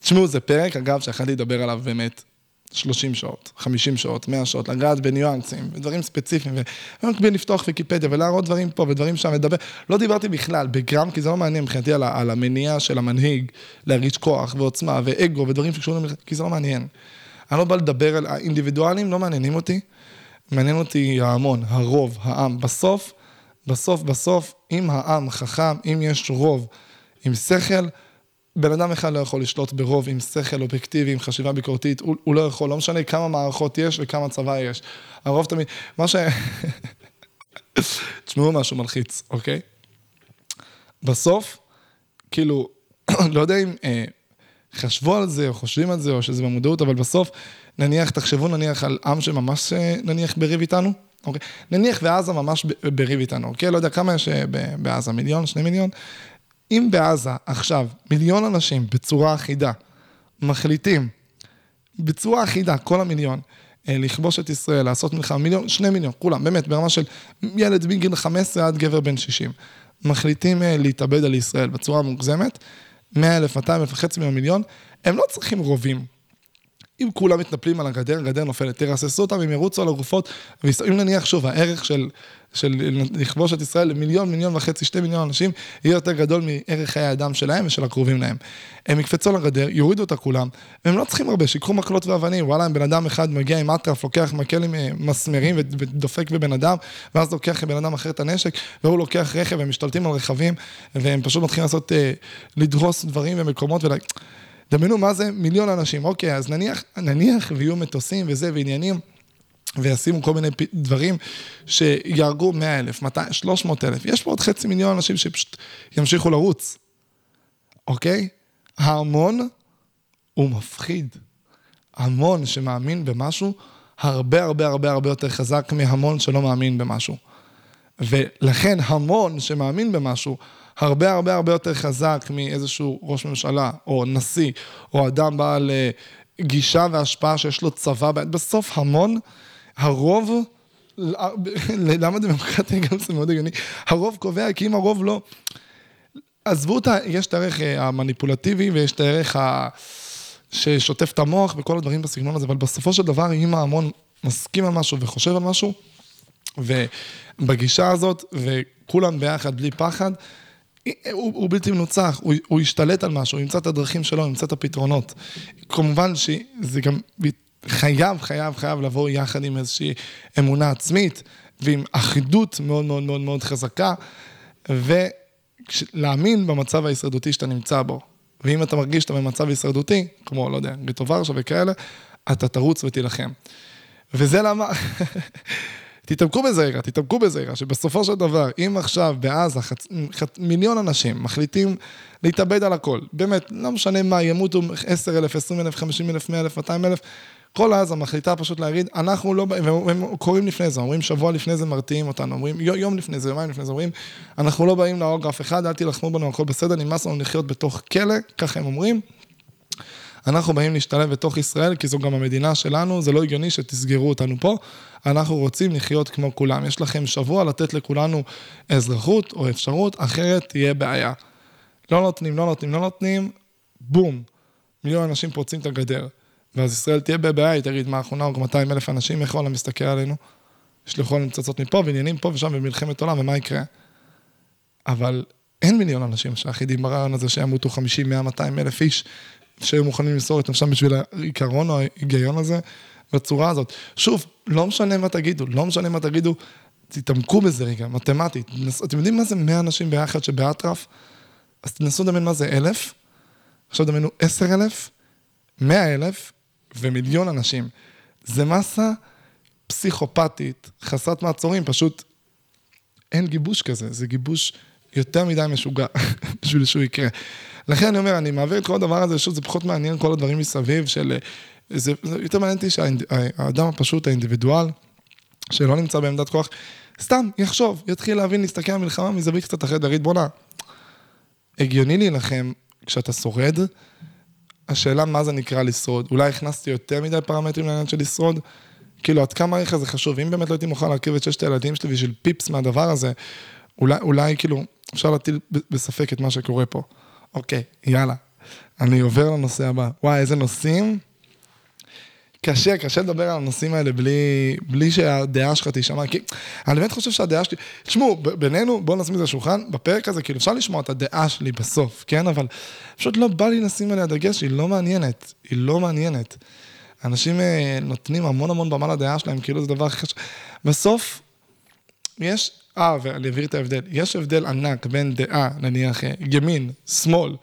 תשמעו, זה פרק, אגב, שיכולתי לדבר עליו באמת 30 שעות, 50 שעות, 100 שעות, לגעת בניואנסים, ודברים ספציפיים, ובמקביל לפתוח ויקיפדיה ולהראות דברים פה ודברים שם, לדבר. לא דיברתי בכלל בגרם, כי זה לא מעניין מבחינתי על, על המניע של המנהיג להרגיש כוח ועוצמה ואגו ודברים שקשורים, כי זה לא מעניין. אני לא בא לדבר על האינדיבידואלים, לא מעניינים אותי. מעניין אותי ההמון, הרוב, העם. בסוף, בסוף, בסוף, אם העם חכם, אם יש רוב עם שכל, בן אדם אחד לא יכול לשלוט ברוב עם שכל אובייקטיבי, עם חשיבה ביקורתית, הוא, הוא לא יכול, לא משנה כמה מערכות יש וכמה צבא יש. הרוב תמיד, מה ש... תשמעו משהו מלחיץ, אוקיי? בסוף, כאילו, לא יודע אם אה, חשבו על זה, או חושבים על זה, או שזה במודעות, אבל בסוף, נניח, תחשבו נניח על עם שממש אה, נניח בריב איתנו, אוקיי? נניח ועזה ממש בריב איתנו, אוקיי? לא יודע כמה יש אה, בעזה, מיליון, שני מיליון? אם בעזה עכשיו מיליון אנשים בצורה אחידה מחליטים, בצורה אחידה, כל המיליון, אה, לכבוש את ישראל, לעשות מלחמה, מיליון, שני מיליון, כולם, באמת, ברמה של ילד מגיל 15 עד גבר בן 60, מחליטים להתאבד על ישראל בצורה מוגזמת, 100 אלף, 200 אלף, חצי מיליון, הם לא צריכים רובים. אם כולם מתנפלים על הגדר, הגדר נופלת, תרססו אותם, הם ירוצו על הגופות, אם נניח שוב, הערך של, של לכבוש את ישראל למיליון, מיליון וחצי, שתי מיליון אנשים, יהיה יותר גדול מערך חיי האדם שלהם ושל הקרובים להם. הם יקפצו על הגדר, יורידו אותה כולם, והם לא צריכים הרבה, שיקחו מקלות ואבנים, וואלה, אם בן אדם אחד מגיע עם אטרף, לוקח מקל עם אה, מסמרים ודופק בבן אדם, ואז לוקח לבן אדם אחר את הנשק, והוא לוקח רכב, הם משתלטים על רכבים, והם פשוט מתחילים לעשות, אה, לדרוס דברים ומקומות ולה... דמיינו מה זה מיליון אנשים, אוקיי, אז נניח, נניח ויהיו מטוסים וזה ועניינים. וישימו כל מיני דברים שיהרגו 100 אלף, 200, 300 אלף. יש פה עוד חצי מיליון אנשים שפשוט ימשיכו לרוץ, אוקיי? ההמון הוא מפחיד. המון שמאמין במשהו, הרבה הרבה הרבה הרבה יותר חזק מהמון שלא מאמין במשהו. ולכן המון שמאמין במשהו, הרבה הרבה הרבה יותר חזק מאיזשהו ראש ממשלה, או נשיא, או אדם בעל אה, גישה והשפעה שיש לו צבא, בסוף המון, הרוב, למה דמוקרטיה גם זה מאוד הגיוני, הרוב קובע, כי אם הרוב לא... עזבו את ה... יש את הערך אה, המניפולטיבי ויש את הערך. ששוטף את המוח וכל הדברים בסגנון הזה, אבל בסופו של דבר, אם ההמון מסכים על משהו וחושב על משהו, ובגישה הזאת, וכולם ביחד בלי פחד, הוא, הוא בלתי מנוצח, הוא, הוא ישתלט על משהו, הוא ימצא את הדרכים שלו, הוא ימצא את הפתרונות. כמובן שזה גם חייב, חייב, חייב לבוא יחד עם איזושהי אמונה עצמית ועם אחידות מאוד מאוד מאוד מאוד חזקה, ולהאמין במצב ההישרדותי שאתה נמצא בו. ואם אתה מרגיש שאתה במצב הישרדותי, כמו, לא יודע, גטו ורשה וכאלה, אתה תרוץ ותילחם. וזה למה... תתעמקו בזה רגע, תתעמקו בזה רגע, שבסופו של דבר, אם עכשיו בעזה חצ... חצ... מיליון אנשים מחליטים להתאבד על הכל, באמת, לא משנה מה, ימותו 10 אלף, 20 אלף, 50 אלף, 100 אלף, 200 אלף, כל עזה מחליטה פשוט להגיד, אנחנו לא, והם קוראים לפני זה, אומרים שבוע לפני זה מרתיעים אותנו, אומרים יום לפני זה, יומיים לפני זה, אומרים, אנחנו לא באים להרוג אף אחד, אל תילחמו בנו, הכל בסדר, נמאס לנו לחיות בתוך כלא, ככה הם אומרים. אנחנו באים להשתלב בתוך ישראל, כי זו גם המדינה שלנו, זה לא הגיוני שתסגרו אותנו פה. אנחנו רוצים לחיות כמו כולם. יש לכם שבוע לתת לכולנו אזרחות או אפשרות, אחרת תהיה בעיה. לא נותנים, לא נותנים, לא נותנים, בום. מיליון אנשים פורצים את הגדר. ואז ישראל תהיה בבעיה, היא תגיד, מה, אנחנו נהוג 200 אלף אנשים, איך העולם מסתכל עלינו? ישלחו עלינו פצצות מפה, ועניינים פה ושם במלחמת עולם, ומה יקרה? אבל אין מיליון אנשים שאחידים ברעיון הזה שימותו 50, 100, 200 אלף איש, שהיו מוכנים למסור את נפשם בשביל העיקרון או ההיגיון הזה, בצורה הזאת. שוב, לא משנה מה תגידו, לא משנה מה תגידו, תתעמקו בזה רגע, מתמטית. אתם יודעים מה זה 100 אנשים ביחד שבאטרף? אז תנסו לדמיין מה זה אלף, עכשיו דמיינו עשר אלף, מאה אלף ומיליון אנשים. זה מסה פסיכופתית, חסרת מעצורים, פשוט אין גיבוש כזה, זה גיבוש יותר מדי משוגע בשביל שהוא יקרה. לכן אני אומר, אני מעביר את כל הדבר הזה, שוב, זה פחות מעניין כל הדברים מסביב של... זה, זה יותר מעניין אותי שהאדם הפשוט, האינדיבידואל, שלא נמצא בעמדת כוח, סתם יחשוב, יתחיל להבין, להסתכל על המלחמה מזווית קצת אחרת, להגיד בואנה, הגיוני להילחם כשאתה שורד, השאלה מה זה נקרא לשרוד. אולי הכנסתי יותר מדי פרמטרים לעניין של לשרוד? כאילו, עד כמה הערך הזה חשוב? אם באמת לא הייתי מוכן להרכיב את ששת הילדים שלי בשביל פיפס מהדבר הזה, אולי, אולי כאילו, אפשר להטיל בספק את מה שקורה פה. אוקיי, יאללה. אני עובר לנושא הבא. וואי, איזה נושאים. קשה, קשה לדבר על הנושאים האלה בלי, בלי שהדעה שלך תישמע, כי אני באמת חושב שהדעה שלי, תשמעו, בינינו, בואו נשים את זה לשולחן, בפרק הזה, כאילו אפשר לשמוע את הדעה שלי בסוף, כן? אבל פשוט לא בא לי לשים עליה דגש, היא לא מעניינת, היא לא מעניינת. אנשים אה, נותנים המון המון במה לדעה שלהם, כאילו זה דבר חשוב. בסוף, יש, אה, ואני אעביר את ההבדל, יש הבדל ענק בין דעה, נניח, אה, ימין, שמאל,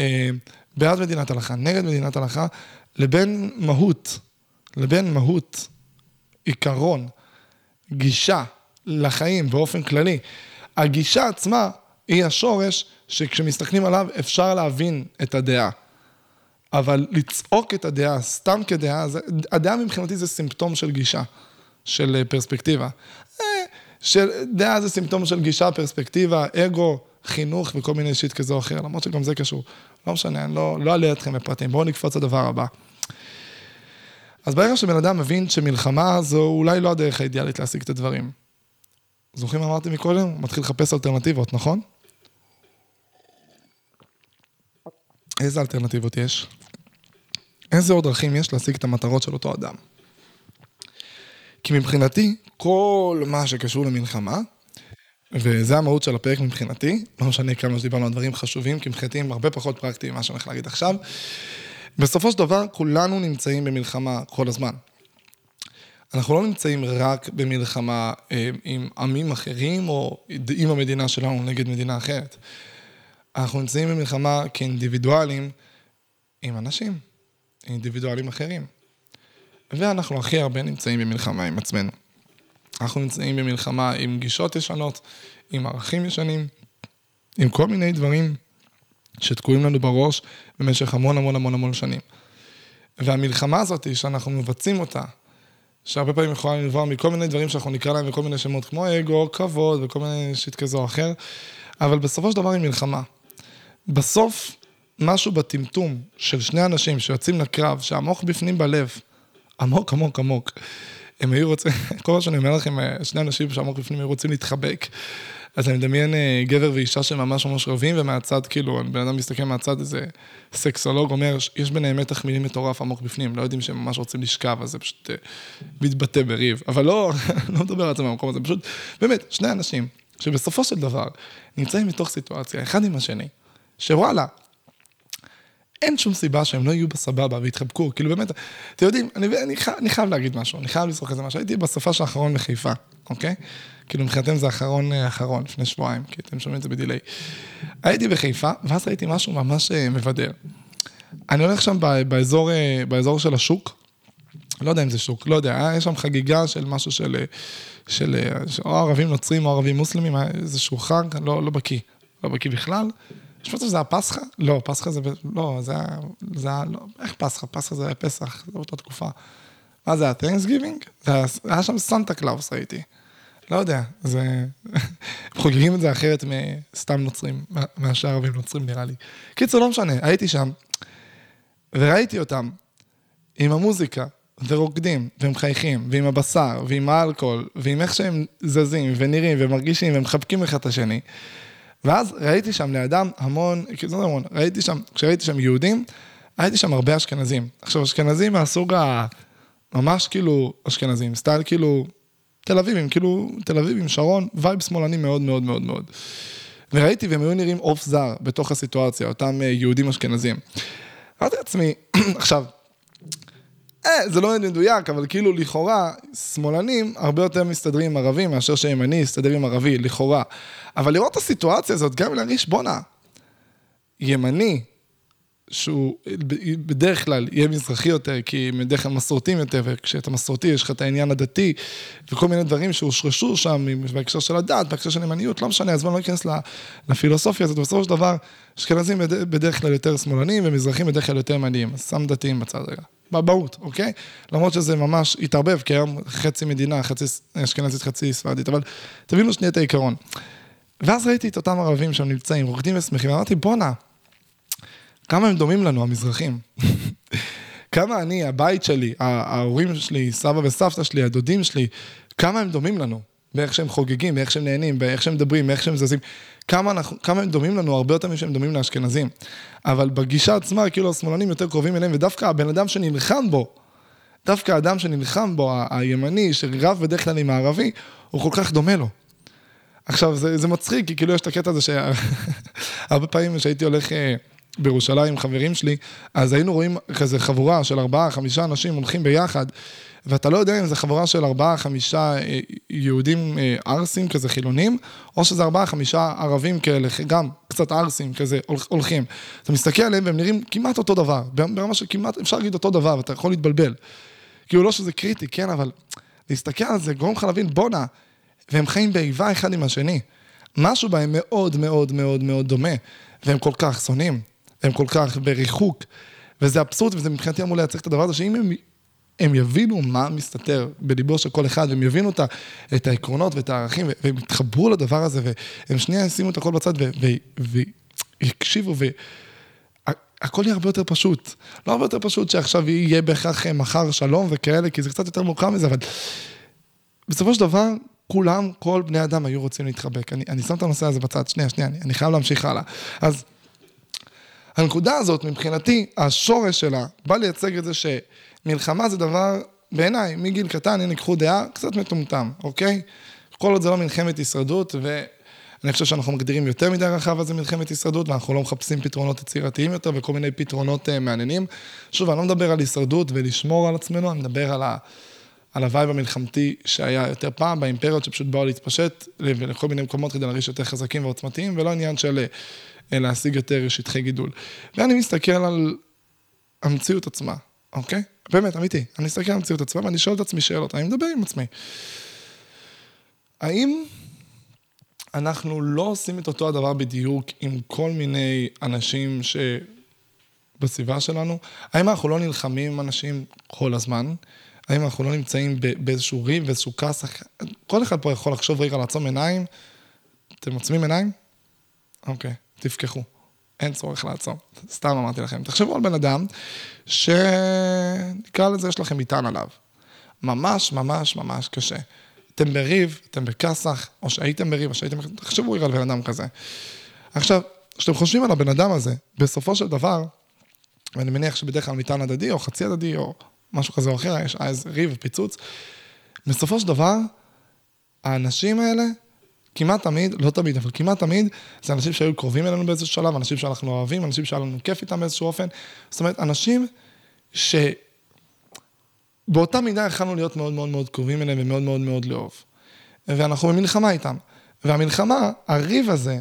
אה, בעד מדינת הלכה, נגד מדינת הלכה, לבין מהות. לבין מהות, עיקרון, גישה לחיים באופן כללי. הגישה עצמה היא השורש שכשמסתכלים עליו אפשר להבין את הדעה. אבל לצעוק את הדעה סתם כדעה, הדעה מבחינתי זה סימפטום של גישה, של אה, פרספקטיבה. אה, של, דעה זה סימפטום של גישה, פרספקטיבה, אגו, חינוך וכל מיני שיט כזה או אחר, למרות שגם זה קשור. לא משנה, אני לא, לא אעלה אתכם בפרטים. בואו נקפוץ לדבר הבא. אז ברגע שבן אדם מבין שמלחמה זו אולי לא הדרך האידיאלית להשיג את הדברים. זוכרים מה אמרתי מקודם? הוא מתחיל לחפש אלטרנטיבות, נכון? איזה אלטרנטיבות יש? איזה עוד דרכים יש להשיג את המטרות של אותו אדם? כי מבחינתי, כל מה שקשור למלחמה, וזה המהות של הפרק מבחינתי, לא משנה כמה שדיברנו על דברים חשובים, כי מבחינתי הם הרבה פחות פרקטיים ממה שאני הולך להגיד עכשיו, בסופו של דבר, כולנו נמצאים במלחמה כל הזמן. אנחנו לא נמצאים רק במלחמה אה, עם עמים אחרים, או עם המדינה שלנו נגד מדינה אחרת. אנחנו נמצאים במלחמה כאינדיבידואלים עם אנשים, אינדיבידואלים אחרים. ואנחנו הכי הרבה נמצאים במלחמה עם עצמנו. אנחנו נמצאים במלחמה עם גישות ישנות, עם ערכים ישנים, עם כל מיני דברים שתקועים לנו בראש במשך המון המון המון המון שנים. והמלחמה הזאת, שאנחנו מבצעים אותה, שהרבה פעמים יכולה לנבוע מכל מיני דברים שאנחנו נקרא להם בכל מיני שמות, כמו אגו, כבוד וכל מיני שיט כזה או אחר, אבל בסופו של דבר היא מלחמה. בסוף, משהו בטמטום של שני אנשים שיוצאים לקרב, שעמוק בפנים בלב, עמוק עמוק עמוק, הם היו רוצים, כל מה שאני אומר לכם, שני אנשים שעמוק בפנים היו רוצים להתחבק. אז אני מדמיין אה, גבר ואישה שממש ממש רבים, ומהצד, כאילו, בן אדם מסתכל מהצד, איזה סקסולוג אומר, יש ביניהם מתח מילים מטורף עמוק בפנים, לא יודעים שהם ממש רוצים לשכב, אז זה פשוט אה, מתבטא בריב. אבל לא, לא מדבר על זה מהמקום הזה, פשוט, באמת, שני אנשים, שבסופו של דבר נמצאים מתוך סיטואציה, אחד עם השני, שוואלה, אין שום סיבה שהם לא יהיו בסבבה ויתחבקו, כאילו באמת, אתם יודעים, אני, אני, אני חייב להגיד משהו, אני חייב לזרוק איזה משהו, הייתי בסופה של האחרון בחיפה, אוקיי? כאילו מבחינתם זה אחרון אה, אחרון, לפני שבועיים, כי אתם שומעים את זה בדיליי. הייתי בחיפה, ואז ראיתי משהו ממש אה, מבדר. אני הולך שם באזור, אה, באזור של השוק, לא יודע אם זה שוק, לא יודע, יש שם חגיגה של משהו של, של, של או ערבים נוצרים או ערבים מוסלמים, איזשהו חג, לא, לא בקיא, לא בקיא בכלל. יש מצב שזה הפסחא? לא, פסחא זה, לא, זה היה, זה היה, לא, איך פסחא? פסחא זה היה פסח, זה באותה תקופה. מה זה היה, Thanksgiving? זה היה, שם סנטה קלאוס ראיתי. לא יודע, זה... חוגגים את זה אחרת מסתם נוצרים, מאשר ערבים נוצרים נראה לי. קיצור, לא משנה, הייתי שם, וראיתי אותם עם המוזיקה, ורוקדים, ומחייכים, ועם הבשר, ועם האלכוהול, ועם איך שהם זזים, ונראים, ומרגישים, ומחבקים אחד את השני. ואז ראיתי שם לידם המון, לא המון, ראיתי שם, כשראיתי שם יהודים, הייתי שם הרבה אשכנזים. עכשיו, אשכנזים מהסוג ה... ממש כאילו אשכנזים, סטייל כאילו תל אביבים, כאילו תל אביבים, שרון, vibe שמאלני מאוד מאוד מאוד מאוד. וראיתי והם היו נראים עוף זר בתוך הסיטואציה, אותם אה, יהודים אשכנזים. אמרתי לעצמי, עכשיו, אה, זה לא מדויק, אבל כאילו לכאורה, שמאלנים הרבה יותר מסתדרים עם ערבים מאשר שימני יסתדר עם ערבי, לכאורה. אבל לראות את הסיטואציה הזאת, גם להרגיש, בואנה, ימני, שהוא בדרך כלל יהיה מזרחי יותר, כי בדרך כלל מסורתיים יותר, וכשאתה מסורתי יש לך את העניין הדתי, וכל מיני דברים שהושרשו שם בהקשר של הדת, בהקשר של ימניות, לא משנה, אז בואו לא ניכנס לפילוסופיה הזאת, בסופו של דבר, אשכנזים בדרך כלל יותר שמאלנים, ומזרחים בדרך כלל יותר ימניים, אז שם דתיים בצד רגע. באבהות, אוקיי? למרות שזה ממש התערבב, כי היום חצי מדינה, חצי אשכנזית, חצי ספרדית, אבל תבינו שנייה את העיקרון. ואז ראיתי את אותם ערבים שם נמצאים, רוקדים ושמחים, ואמרתי, בואנה, כמה הם דומים לנו, המזרחים. כמה אני, הבית שלי, ההורים שלי, סבא וסבתא שלי, הדודים שלי, כמה הם דומים לנו. באיך שהם חוגגים, באיך שהם נהנים, באיך שהם מדברים, באיך שהם זזים. כמה, אנחנו, כמה הם דומים לנו, הרבה יותר משהם דומים לאשכנזים. אבל בגישה עצמה, כאילו השמאלנים יותר קרובים אליהם, ודווקא הבן אדם שנלחם בו, דווקא האדם שנלחם בו, הימני, שרב בדרך כלל עם הערבי, הוא כל כך דומה לו. עכשיו, זה, זה מצחיק, כי כאילו יש את הקטע הזה שהרבה פעמים כשהייתי הולך... אה, בירושלים עם חברים שלי, אז היינו רואים כזה חבורה של ארבעה, חמישה אנשים הולכים ביחד, ואתה לא יודע אם זה חבורה של ארבעה, חמישה אה, יהודים אה, ערסים כזה חילונים, או שזה ארבעה, חמישה ערבים כאלה, גם קצת ערסים כזה הולכים. אתה מסתכל עליהם והם נראים כמעט אותו דבר, ברמה שכמעט אפשר להגיד אותו דבר, ואתה יכול להתבלבל. כאילו לא שזה קריטי, כן, אבל להסתכל על זה גורם לך להבין, בואנה, והם חיים באיבה אחד עם השני. משהו בהם מאוד מאוד מאוד מאוד דומה, והם כל כך שונאים. הם כל כך בריחוק, וזה אבסורד, וזה מבחינתי אמור לייצג את הדבר הזה, שאם הם, הם יבינו מה מסתתר בליבו של כל אחד, והם יבינו את, את העקרונות ואת הערכים, והם יתחברו לדבר הזה, והם שנייה ישימו את הכל בצד ויקשיבו, והכל יהיה הרבה יותר פשוט. לא הרבה יותר פשוט שעכשיו יהיה בהכרח מחר שלום וכאלה, כי זה קצת יותר מורכב מזה, אבל בסופו של דבר, כולם, כל בני אדם היו רוצים להתחבק. אני, אני שם את הנושא הזה בצד, שנייה, שנייה, אני, אני חייב להמשיך הלאה. אז הנקודה הזאת, מבחינתי, השורש שלה בא לייצג את זה שמלחמה זה דבר, בעיניי, מגיל קטן, הנה, קחו דעה, קצת מטומטם, אוקיי? כל עוד זה לא מלחמת הישרדות, ואני חושב שאנחנו מגדירים יותר מדי רחב על זה מלחמת הישרדות, ואנחנו לא מחפשים פתרונות יצירתיים יותר וכל מיני פתרונות uh, מעניינים. שוב, אני לא מדבר על הישרדות ולשמור על עצמנו, אני מדבר על ה... על ה vibe המלחמתי שהיה יותר פעם, באימפריות שפשוט באו להתפשט לכל מיני מקומות כדי להרגיש יותר חזקים ועוצמתיים, ולא עניין של להשיג יותר שטחי גידול. ואני מסתכל על המציאות עצמה, אוקיי? באמת, אמיתי. אני מסתכל על המציאות עצמה ואני שואל את עצמי שאלות, אני מדבר עם עצמי. האם אנחנו לא עושים את אותו הדבר בדיוק עם כל מיני אנשים שבסביבה שלנו? האם אנחנו לא נלחמים עם אנשים כל הזמן? האם אנחנו לא נמצאים באיזשהו ריב, באיזשהו כעס? כל אחד פה יכול לחשוב רגע לעצום עיניים. אתם עוצמים עיניים? אוקיי. תפקחו. אין צורך לעצור. סתם אמרתי לכם. תחשבו על בן אדם שנקרא לזה, יש לכם מטען עליו. ממש ממש ממש קשה. אתם בריב, אתם בכסח, או שהייתם בריב, או שהייתם... תחשבו רגע על בן אדם כזה. עכשיו, כשאתם חושבים על הבן אדם הזה, בסופו של דבר, ואני מניח שבדרך כלל מטען הדדי, או חצי הדדי, או משהו כזה או אחר, יש איזה ריב פיצוץ, בסופו של דבר, האנשים האלה כמעט תמיד, לא תמיד, אבל כמעט תמיד, זה אנשים שהיו קרובים אלינו באיזשהו שלב, אנשים שאנחנו אוהבים, אנשים שהיה לנו כיף איתם באיזשהו אופן. זאת אומרת, אנשים שבאותה מידה יכלנו להיות מאוד מאוד מאוד קרובים אליהם ומאוד מאוד מאוד לאהוב. ואנחנו במלחמה איתם. והמלחמה, הריב הזה,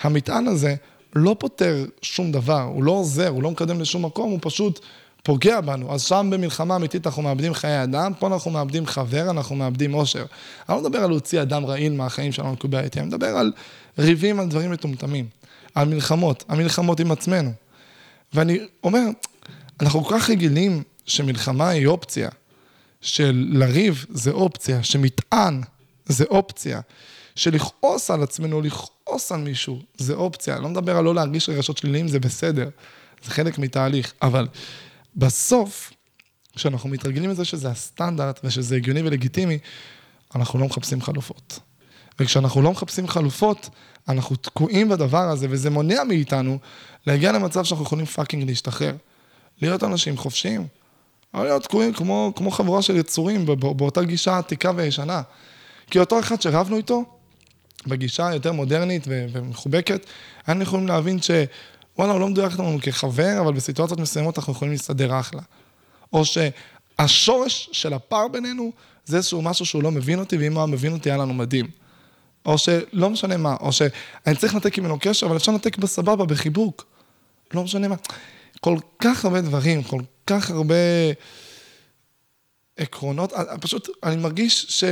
המטען הזה, לא פותר שום דבר, הוא לא עוזר, הוא לא מקדם לשום מקום, הוא פשוט פוגע בנו. אז שם במלחמה אמיתית אנחנו מאבדים חיי אדם, פה אנחנו מאבדים חבר, אנחנו מאבדים אושר. אני לא מדבר על להוציא אדם רעיל מהחיים שלנו מקובע איתי, אני מדבר על ריבים על דברים מטומטמים, על מלחמות, על מלחמות עם עצמנו. ואני אומר, אנחנו כל כך רגילים שמלחמה היא אופציה, שלריב זה אופציה, שמטען זה אופציה, שלכעוס על עצמנו, לכעוס על מישהו, זה אופציה. אני לא מדבר על לא להרגיש רגשות שליליים, זה בסדר. זה חלק מתהליך, אבל בסוף, כשאנחנו מתרגלים לזה שזה הסטנדרט ושזה הגיוני ולגיטימי, אנחנו לא מחפשים חלופות. וכשאנחנו לא מחפשים חלופות, אנחנו תקועים בדבר הזה, וזה מונע מאיתנו להגיע למצב שאנחנו יכולים fucking להשתחרר. להיות אנשים חופשיים. לא להיות תקועים כמו, כמו חבורה של יצורים באותה גישה עתיקה וישנה. כי אותו אחד שרבנו איתו, בגישה היותר מודרנית ומחובקת, היינו יכולים להבין שוואלה, הוא לא מדויק לנו כחבר, אבל בסיטואציות מסוימות אנחנו יכולים להסתדר אחלה. או שהשורש של הפער בינינו זה איזשהו משהו שהוא לא מבין אותי, ואם הוא היה מבין אותי, היה לנו מדהים. או שלא משנה מה, או שאני צריך לנתק ממנו קשר, אבל אפשר לנתק בסבבה, בחיבוק. לא משנה מה. כל כך הרבה דברים, כל כך הרבה עקרונות, פשוט, אני מרגיש ש...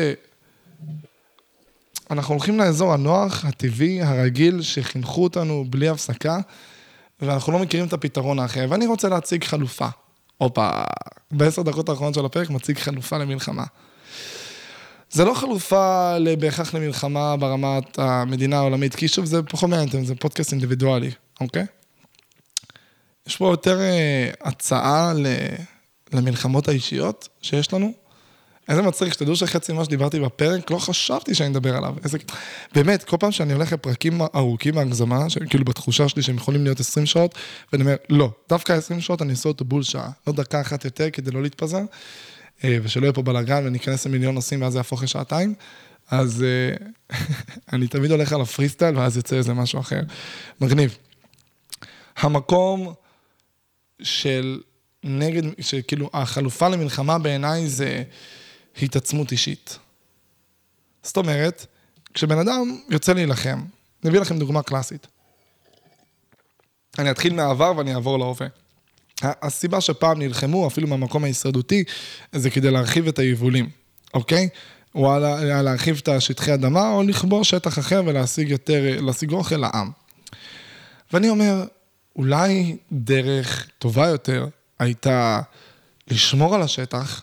אנחנו הולכים לאזור הנוח, הטבעי, הרגיל, שחינכו אותנו בלי הפסקה, ואנחנו לא מכירים את הפתרון האחר, ואני רוצה להציג חלופה. הופה, בעשר דקות האחרונות של הפרק מציג חלופה למלחמה. זה לא חלופה בהכרח למלחמה ברמת המדינה העולמית, כי שוב, זה פחות מעניין, זה פודקאסט אינדיבידואלי, אוקיי? יש פה יותר אה, הצעה למלחמות האישיות שיש לנו. איזה מצחיק, שתדעו שחצי ממה שדיברתי בפרק, לא חשבתי שאני אדבר עליו. איזה... באמת, כל פעם שאני הולך לפרקים ארוכים מהגזמה, כאילו בתחושה שלי שהם יכולים להיות 20 שעות, ואני אומר, לא, דווקא 20 שעות אני אעשה אותו בול שעה, לא דקה אחת יותר כדי לא להתפזר, אה, ושלא יהיה פה בלאגן וניכנס למיליון נושאים ואז זה יהפוך לשעתיים. אז אה, אני תמיד הולך על הפרי סטייל ואז יוצא איזה משהו אחר. מגניב. המקום של נגד, שכאילו, החלופה למלחמה בעיניי זה התעצמות אישית. זאת אומרת, כשבן אדם יוצא להילחם, אני אביא לכם דוגמה קלאסית. אני אתחיל מהעבר ואני אעבור להווה. הסיבה שפעם נלחמו, אפילו מהמקום ההישרדותי, זה כדי להרחיב את היבולים, אוקיי? או היה להרחיב את השטחי אדמה, או לכבוש שטח אחר ולהשיג יותר, להשיג אוכל לעם. ואני אומר, אולי דרך טובה יותר הייתה לשמור על השטח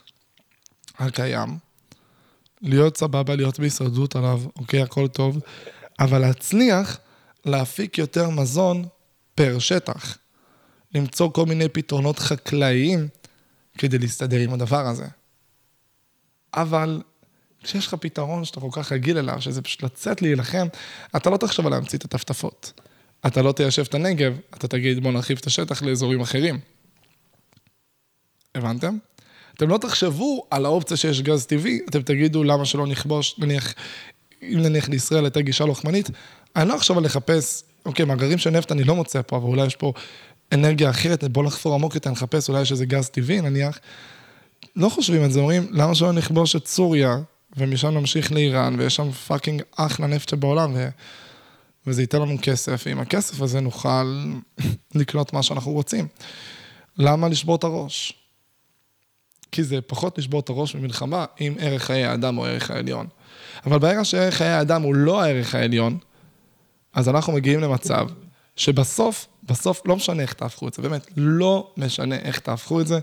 הקיים, להיות סבבה, להיות בהישרדות עליו, אוקיי, הכל טוב, אבל להצליח להפיק יותר מזון פר שטח. למצוא כל מיני פתרונות חקלאיים כדי להסתדר עם הדבר הזה. אבל כשיש לך פתרון שאתה כל כך רגיל אליו, שזה פשוט לצאת להילחם, אתה לא תחשוב על להמציא את הטפטפות. אתה לא תיישב את הנגב, אתה תגיד בוא נרחיב את השטח לאזורים אחרים. הבנתם? אתם לא תחשבו על האופציה שיש גז טבעי, אתם תגידו למה שלא נכבוש, נניח, אם נניח לישראל הייתה גישה לוחמנית, אני לא על לחפש, אוקיי, מאגרים של נפט אני לא מוצא פה, אבל אולי יש פה אנרגיה אחרת, בוא נחפור עמוק יותר, נחפש אולי יש איזה גז טבעי נניח. לא חושבים את זה, אומרים, למה שלא נכבוש את סוריה, ומשם נמשיך לאיראן, ויש שם פאקינג אחלה נפט שבעולם, ו... וזה ייתן לנו כסף, ועם הכסף הזה נוכל לקנות מה שאנחנו רוצים. למה לשבור את הראש? כי זה פחות לשבור את הראש במלחמה עם ערך חיי האדם או ערך העליון. אבל ברגע שערך חיי האדם הוא לא הערך העליון, אז אנחנו מגיעים למצב שבסוף, בסוף לא משנה איך תהפכו את זה, באמת, לא משנה איך תהפכו את זה,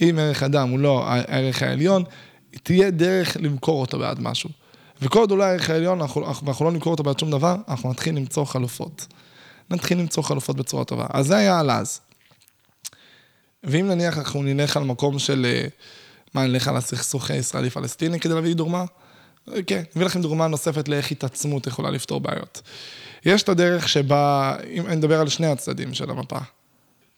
אם ערך אדם הוא לא הערך העליון, תהיה דרך למכור אותו בעד משהו. וכל עוד אולי הערך העליון, אנחנו, אנחנו לא נמכור אותו בעד שום דבר, אנחנו נתחיל למצוא חלופות. נתחיל למצוא חלופות בצורה טובה. אז זה היה על אז. ואם נניח אנחנו נלך על מקום של, אה, מה, נלך על הסכסוך הישראלי-פלסטיני כדי להביא דוגמה? כן, אביא לכם דוגמה נוספת לאיך התעצמות יכולה לפתור בעיות. יש את הדרך שבה, אם אני מדבר על שני הצדדים של המפה,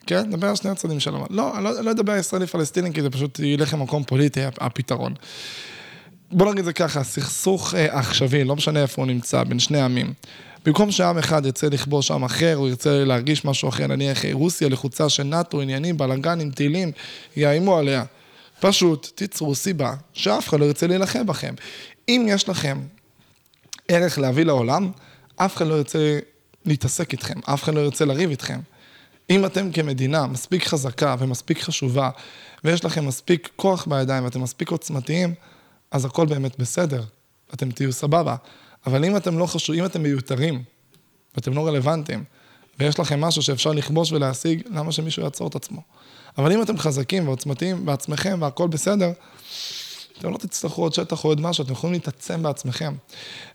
כן? נדבר על שני הצדדים של המפה. לא, אני לא, לא אדבר ישראלי-פלסטיני, כי זה פשוט ילך למקום פוליטי, הפתרון. בוא נגיד את זה ככה, סכסוך אה, עכשווי, לא משנה איפה הוא נמצא, בין שני עמים. במקום שעם אחד ירצה לכבוש עם אחר, הוא ירצה להרגיש משהו אחר, נניח רוסיה לחוצה של נאט"ו, עניינים, בלאגנים, טילים, יאיימו עליה. פשוט תיצרו סיבה שאף אחד לא ירצה להילחם בכם. אם יש לכם ערך להביא לעולם, אף אחד לא ירצה להתעסק איתכם, אף אחד לא ירצה לריב איתכם. אם אתם כמדינה מספיק חזקה ומספיק חשובה, ויש לכם מספיק כוח בידיים ואתם מספיק עוצמתיים, אז הכל באמת בסדר, אתם תהיו סבבה. אבל אם אתם לא חשובים, אם אתם מיותרים, ואתם לא רלוונטיים, ויש לכם משהו שאפשר לכבוש ולהשיג, למה שמישהו יעצור את עצמו? אבל אם אתם חזקים ועוצמתיים בעצמכם והכל בסדר, אתם לא תצטרכו עוד שטח או עוד משהו, אתם יכולים להתעצם בעצמכם.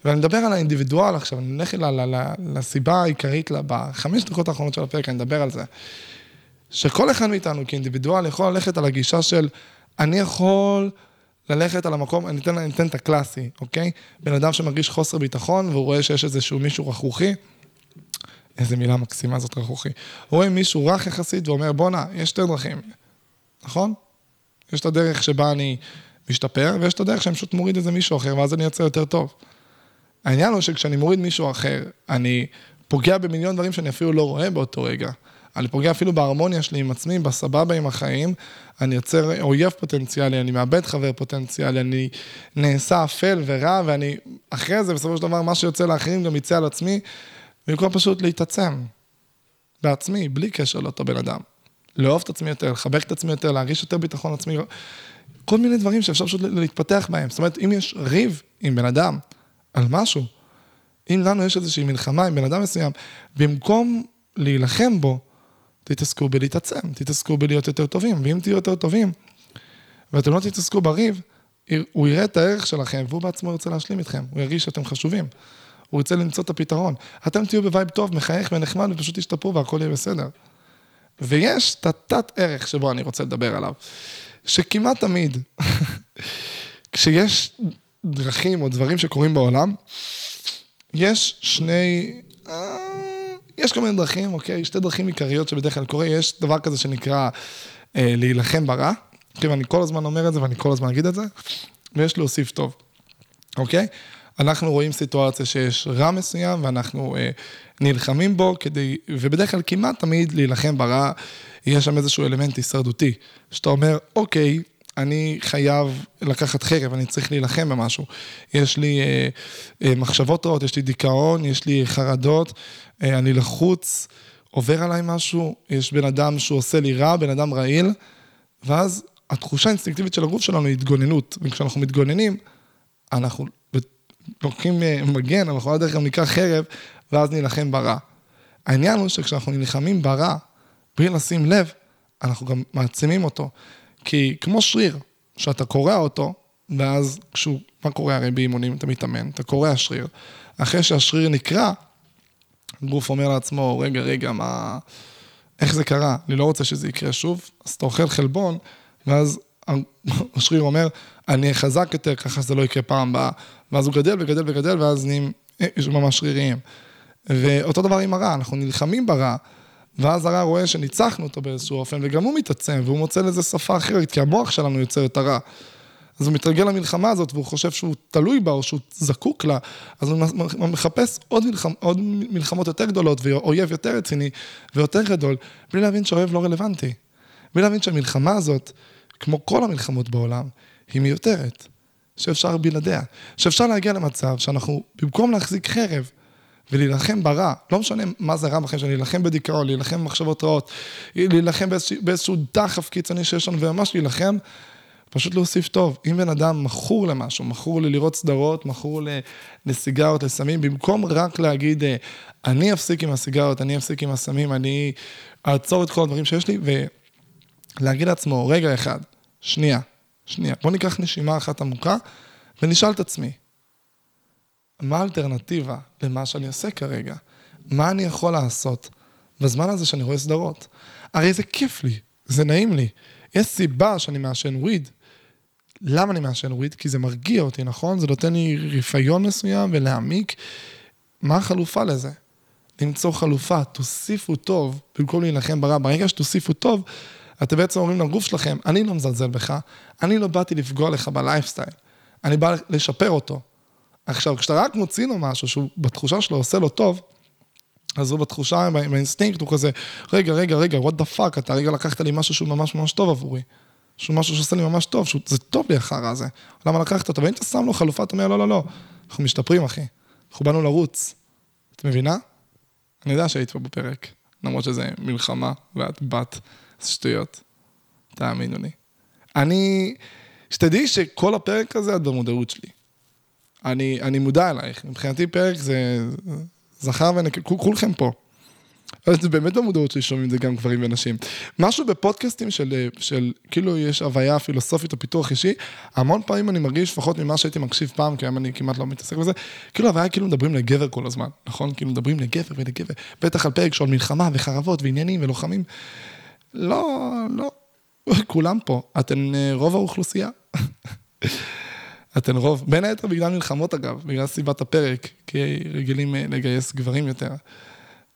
ואני מדבר על האינדיבידואל עכשיו, אני אלך לסיבה העיקרית, בחמש דקות האחרונות של הפרק, אני מדבר על זה. שכל אחד מאיתנו כאינדיבידואל יכול ללכת על הגישה של, אני יכול ללכת על המקום, אני אתן, אני אתן את הקלאסי, אוקיי? בן אדם שמרגיש חוסר ביטחון והוא רואה שיש איזשהו מישהו רכרוכי, איזה מילה מקסימה זאת רכרוכי. רואה מישהו רך יחסית ואומר, בואנה, יש שתי דרכים. נכון? יש את הדרך שבה אני משתפר, ויש את הדרך שאני פשוט מוריד איזה מישהו אחר, ואז אני יוצא יותר טוב. העניין הוא שכשאני מוריד מישהו אחר, אני פוגע במיליון דברים שאני אפילו לא רואה באותו רגע. אני פוגע אפילו בהרמוניה שלי עם עצמי, בסבבה עם החיים, אני יוצר אויב פוטנציאלי, אני מאבד חבר פוטנציאלי, אני נעשה אפל ורע, ואני, אחרי זה, בסופו של דבר, מה שיוצא לאחרים גם יצא על עצמי, במקום פשוט להתעצם בעצמי, בלי קשר לאותו בן אדם. לאהוב את עצמי יותר, לחבק את עצמי יותר, להרגיש יותר ביטחון עצמי, כל מיני דברים שאפשר פשוט להתפתח בהם. זאת אומרת, אם יש ריב עם בן אדם על משהו, אם לנו יש איזושהי מלחמה עם בן אדם מסוים, במקום להילחם בו, תתעסקו בלהתעצם, תתעסקו בלהיות יותר טובים, ואם תהיו יותר טובים, ואתם לא תתעסקו בריב, הוא יראה את הערך שלכם, והוא בעצמו ירצה להשלים איתכם, הוא ירגיש שאתם חשובים, הוא ירצה למצוא את הפתרון. אתם תהיו ב vibe טוב, מחייך ונחמד, ופשוט תשתפרו והכל יהיה בסדר. ויש את התת ערך שבו אני רוצה לדבר עליו, שכמעט תמיד, כשיש דרכים או דברים שקורים בעולם, יש שני... יש כל מיני דרכים, אוקיי? שתי דרכים עיקריות שבדרך כלל קורה, יש דבר כזה שנקרא אה, להילחם ברע. כאילו, אני כל הזמן אומר את זה ואני כל הזמן אגיד את זה, ויש להוסיף טוב, אוקיי? אנחנו רואים סיטואציה שיש רע מסוים ואנחנו אה, נלחמים בו כדי, ובדרך כלל כמעט תמיד להילחם ברע, יש שם איזשהו אלמנט הישרדותי, שאתה אומר, אוקיי, אני חייב לקחת חרב, אני צריך להילחם במשהו. יש לי אה, אה, מחשבות רעות, יש לי דיכאון, יש לי חרדות, אה, אני לחוץ, עובר עליי משהו, יש בן אדם שהוא עושה לי רע, בן אדם רעיל, ואז התחושה האינסטינקטיבית של הגוף שלנו היא התגוננות, וכשאנחנו מתגוננים, אנחנו לוקחים אה, מגן, אנחנו על הדרך גם ניקח חרב, ואז נילחם ברע. העניין הוא שכשאנחנו נלחמים ברע, בלי לשים לב, אנחנו גם מעצימים אותו. כי כמו שריר, שאתה קורע אותו, ואז כשהוא, מה קורה הרי באימונים, אתה מתאמן, אתה קורע שריר. אחרי שהשריר נקרע, הגוף אומר לעצמו, רגע, רגע, מה... איך זה קרה? אני לא רוצה שזה יקרה שוב. אז אתה אוכל חלבון, ואז השריר אומר, אני חזק יותר, ככה שזה לא יקרה פעם הבאה. ואז הוא גדל וגדל וגדל, ואז נהיים ממש שריריים. ואותו דבר עם הרע, אנחנו נלחמים ברע, ואז הרע רואה שניצחנו אותו באיזשהו אופן, וגם הוא מתעצם, והוא מוצא לזה שפה אחרת, כי המוח שלנו יוצר את הרע. אז הוא מתרגל למלחמה הזאת, והוא חושב שהוא תלוי בה, או שהוא זקוק לה, אז הוא מחפש עוד, מלחמ, עוד מלחמות יותר גדולות, ואויב יותר רציני ויותר גדול, בלי להבין שהאויב לא רלוונטי. בלי להבין שהמלחמה הזאת, כמו כל המלחמות בעולם, היא מיותרת. שאפשר בלעדיה. שאפשר להגיע למצב שאנחנו, במקום להחזיק חרב ולהילחם ברע, לא משנה מה זה רע בחיים שלנו, להילחם בדיכאון, להילחם במחשבות רעות, להילחם באיזשהו, באיזשהו דחף קיצוני שיש לנו, וממש להילחם, פשוט להוסיף טוב. אם בן אדם מכור למשהו, מכור ללראות סדרות, מכור לסיגרות, לסמים, במקום רק להגיד, אה, אני אפסיק עם הסיגרות, אני אפסיק עם הסמים, אני אעצור את כל הדברים שיש לי, ולהגיד לעצמו, רגע אחד, שנייה, שנייה, בוא ניקח נשימה אחת עמוקה ונשאל את עצמי, מה האלטרנטיבה למה שאני עושה כרגע? מה אני יכול לעשות בזמן הזה שאני רואה סדרות? הרי זה כיף לי, זה נעים לי. יש סיבה שאני מעשן וויד. למה אני מעשן weed? כי זה מרגיע אותי, נכון? זה נותן לי רפיון מסוים ולהעמיק. מה החלופה לזה? למצוא חלופה, תוסיפו טוב במקום להילחם ברע. ברגע שתוסיפו טוב, אתם בעצם אומרים לגוף שלכם, אני לא מזלזל בך, אני לא באתי לפגוע לך בלייפסטייל, אני בא לשפר אותו. עכשיו, כשאתה רק מוציא לו משהו שהוא בתחושה שלו עושה לו טוב, אז הוא בתחושה, באינסטינקט, הוא כזה, רגע, רגע, רגע, what the fuck, אתה רגע לקחת לי משהו שהוא ממש ממש טוב עבורי. שהוא משהו שעושה לי ממש טוב, שזה טוב לי החרא הזה. למה לקחת אותו? ואם אתה שם לו חלופה, אתה אומר, לא, לא, לא, אנחנו משתפרים, אחי. אנחנו באנו לרוץ. את מבינה? אני יודע שהיית פה בפרק, למרות שזה מלחמה, ואת בת, זה שטויות. תאמינו לי. אני, שתדעי שכל הפרק הזה את במודעות שלי. אני, אני מודע אלייך, מבחינתי פרק זה זכר ונקב, כולכם פה. זה באמת במודעות שלי שומעים את זה גם גברים ונשים. משהו בפודקאסטים של, של כאילו יש הוויה פילוסופית או פיתוח אישי, המון פעמים אני מרגיש, לפחות ממה שהייתי מקשיב פעם, כי היום אני כמעט לא מתעסק בזה, כאילו הוויה כאילו מדברים לגבר כל הזמן, נכון? כאילו מדברים לגבר ולגבר, בטח על פרק של מלחמה וחרבות ועניינים ולוחמים. לא, לא, כולם פה, אתן אה, רוב האוכלוסייה. אתן רוב, בין היתר בגלל מלחמות אגב, בגלל סיבת הפרק, כי רגילים אה, לגייס גברים יותר.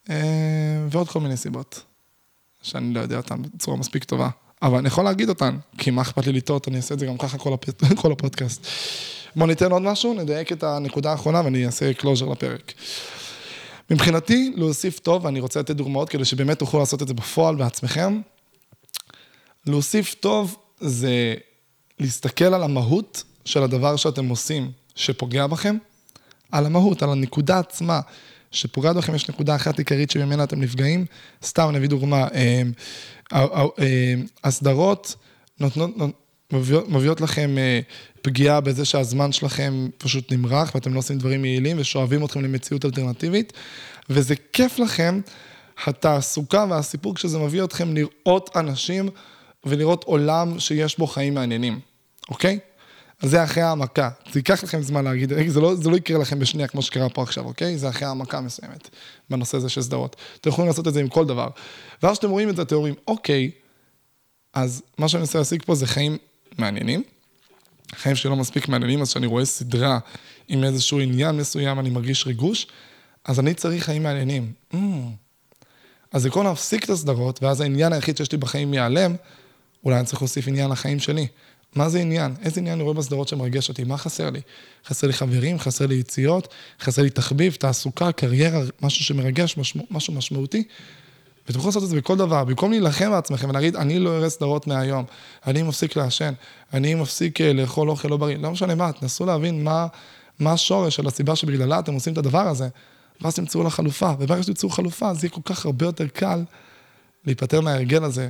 אה, ועוד כל מיני סיבות, שאני לא יודע אותן בצורה מספיק טובה. אבל אני יכול להגיד אותן, כי מה אכפת לי לטעות, אני אעשה את זה גם ככה כל, הפ... כל הפודקאסט. בואו ניתן עוד משהו, נדייק את הנקודה האחרונה ואני אעשה closure לפרק. מבחינתי, להוסיף טוב, ואני רוצה לתת דוגמאות כדי שבאמת תוכלו לעשות את זה בפועל בעצמכם. להוסיף טוב זה להסתכל על המהות של הדבר שאתם עושים, שפוגע בכם, על המהות, על הנקודה עצמה, שפוגעת בכם, יש נקודה אחת עיקרית שממנה אתם נפגעים. סתם, אני אביא דוגמה, הסדרות נותנות, מביאות, מביאות לכם אה, פגיעה בזה שהזמן שלכם פשוט נמרח ואתם לא עושים דברים יעילים ושואבים אתכם למציאות אלטרנטיבית, וזה כיף לכם, התעסוקה והסיפור כשזה מביא אתכם לראות אנשים ולראות עולם שיש בו חיים מעניינים, אוקיי? זה אחרי העמקה. זה ייקח לכם זמן להגיד, זה לא, זה לא יקרה לכם בשנייה כמו שקרה פה עכשיו, אוקיי? זה אחרי העמקה מסוימת בנושא הזה של סדרות. אתם יכולים לעשות את זה עם כל דבר. ואז כשאתם רואים את זה, אתם אומרים, אוקיי, אז מה שאני מנסה להשיג פה זה חיים מעניינים. חיים שלא מספיק מעניינים, אז כשאני רואה סדרה עם איזשהו עניין מסוים, אני מרגיש ריגוש, אז אני צריך חיים מעניינים. Mm. אז במקום להפסיק את הסדרות, ואז העניין היחיד שיש לי בחיים ייעלם, אולי אני צריך להוסיף עניין לחיים שלי. מה זה עניין? איזה עניין אני רואה בסדרות שמרגש אותי? מה חסר לי? חסר לי חברים, חסר לי יציאות, חסר לי תחביב, תעסוקה, קריירה, משהו שמרגש, משמע, משהו משמעותי. ותוכלו לעשות את זה בכל דבר, במקום להילחם בעצמכם ולהגיד, אני לא אראה סדרות מהיום, אני מפסיק לעשן, אני מפסיק אה, לאכול אוכל לא בריא, לא משנה מה, תנסו להבין מה, מה השורש של הסיבה שבגללה אתם עושים את הדבר הזה, ואז תמצאו לה חלופה, וברגע שתמצאו חלופה, זה יהיה כל כך הרבה יותר קל להיפטר מההרגל הזה,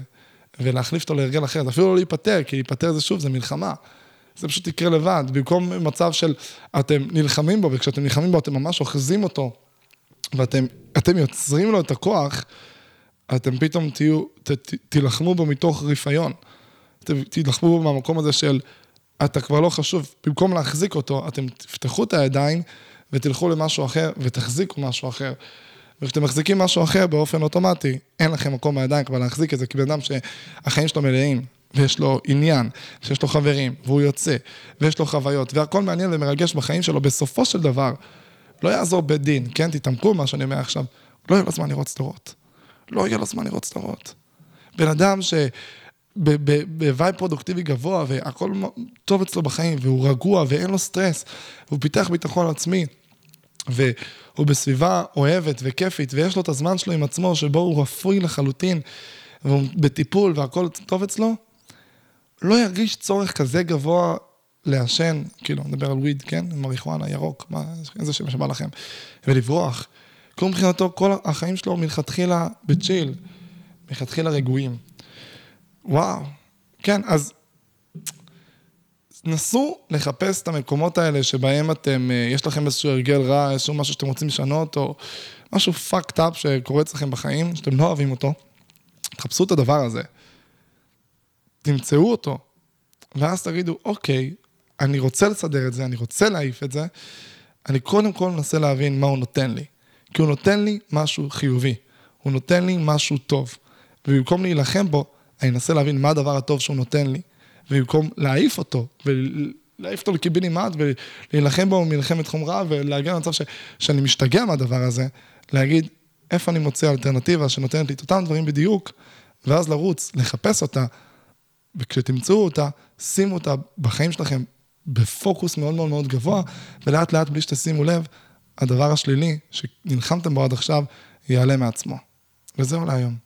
ולהחליף אותו להרגל אחר, אפילו לא להיפטר, כי להיפטר זה שוב, זה מלחמה. זה פשוט יקרה לבד, במקום מצב של אתם נלחמים בו, וכשאתם נלחמים בו אתם ממש אוחזים אותו, ואתם יוצרים לו את הכוח, אתם פתאום תהיו, ת, ת, תילחמו בו מתוך רפיון. אתם תילחמו בו מהמקום הזה של, אתה כבר לא חשוב, במקום להחזיק אותו, אתם תפתחו את הידיים ותלכו למשהו אחר ותחזיקו משהו אחר. וכשאתם מחזיקים משהו אחר באופן אוטומטי, אין לכם מקום בידיים כבר להחזיק את זה, כי בן אדם שהחיים שלו מלאים, ויש לו עניין, שיש לו חברים, והוא יוצא, ויש לו חוויות, והכל מעניין ומרגש בחיים שלו, בסופו של דבר, לא יעזור בית דין, כן? תתעמקו מה שאני אומר עכשיו, לא יהיה לו זמן לראות סדרות. לא יהיה לו זמן לראות סדרות. בן אדם ש... ב vibe פרודוקטיבי גבוה, והכל טוב אצלו בחיים, והוא רגוע, ואין לו סטרס, והוא פיתח ביטחון עצמי, והוא בסביבה אוהבת וכיפית, ויש לו את הזמן שלו עם עצמו, שבו הוא רפוי לחלוטין, והוא בטיפול והכל טוב אצלו, לא ירגיש צורך כזה גבוה לעשן, כאילו, נדבר על וויד, כן? מריחואנה, ירוק, מה, איזה שם שבא לכם, ולברוח. כי מבחינתו, כל החיים שלו מלכתחילה בצ'יל, מלכתחילה רגועים. וואו, כן, אז נסו לחפש את המקומות האלה שבהם אתם, אה, יש לכם איזשהו הרגל רע, איזשהו משהו שאתם רוצים לשנות, או משהו fucked up שקורה אצלכם בחיים, שאתם לא אוהבים אותו. תחפשו את הדבר הזה, תמצאו אותו, ואז תגידו, אוקיי, אני רוצה לסדר את זה, אני רוצה להעיף את זה, אני קודם כל מנסה להבין מה הוא נותן לי. כי הוא נותן לי משהו חיובי, הוא נותן לי משהו טוב. ובמקום להילחם בו, אני אנסה להבין מה הדבר הטוב שהוא נותן לי. ובמקום להעיף אותו, ולהעיף אותו לקיבינימט, ולהילחם בו מלחמת חומרה, ולהגיע למצב ש, שאני משתגע מהדבר הזה, להגיד, איפה אני מוצא אלטרנטיבה שנותנת לי את אותם דברים בדיוק, ואז לרוץ, לחפש אותה, וכשתמצאו אותה, שימו אותה בחיים שלכם בפוקוס מאוד מאוד מאוד גבוה, ולאט לאט, בלי שתשימו לב, הדבר השלילי שנלחמתם בו עד עכשיו, ייעלם מעצמו. וזהו להיום.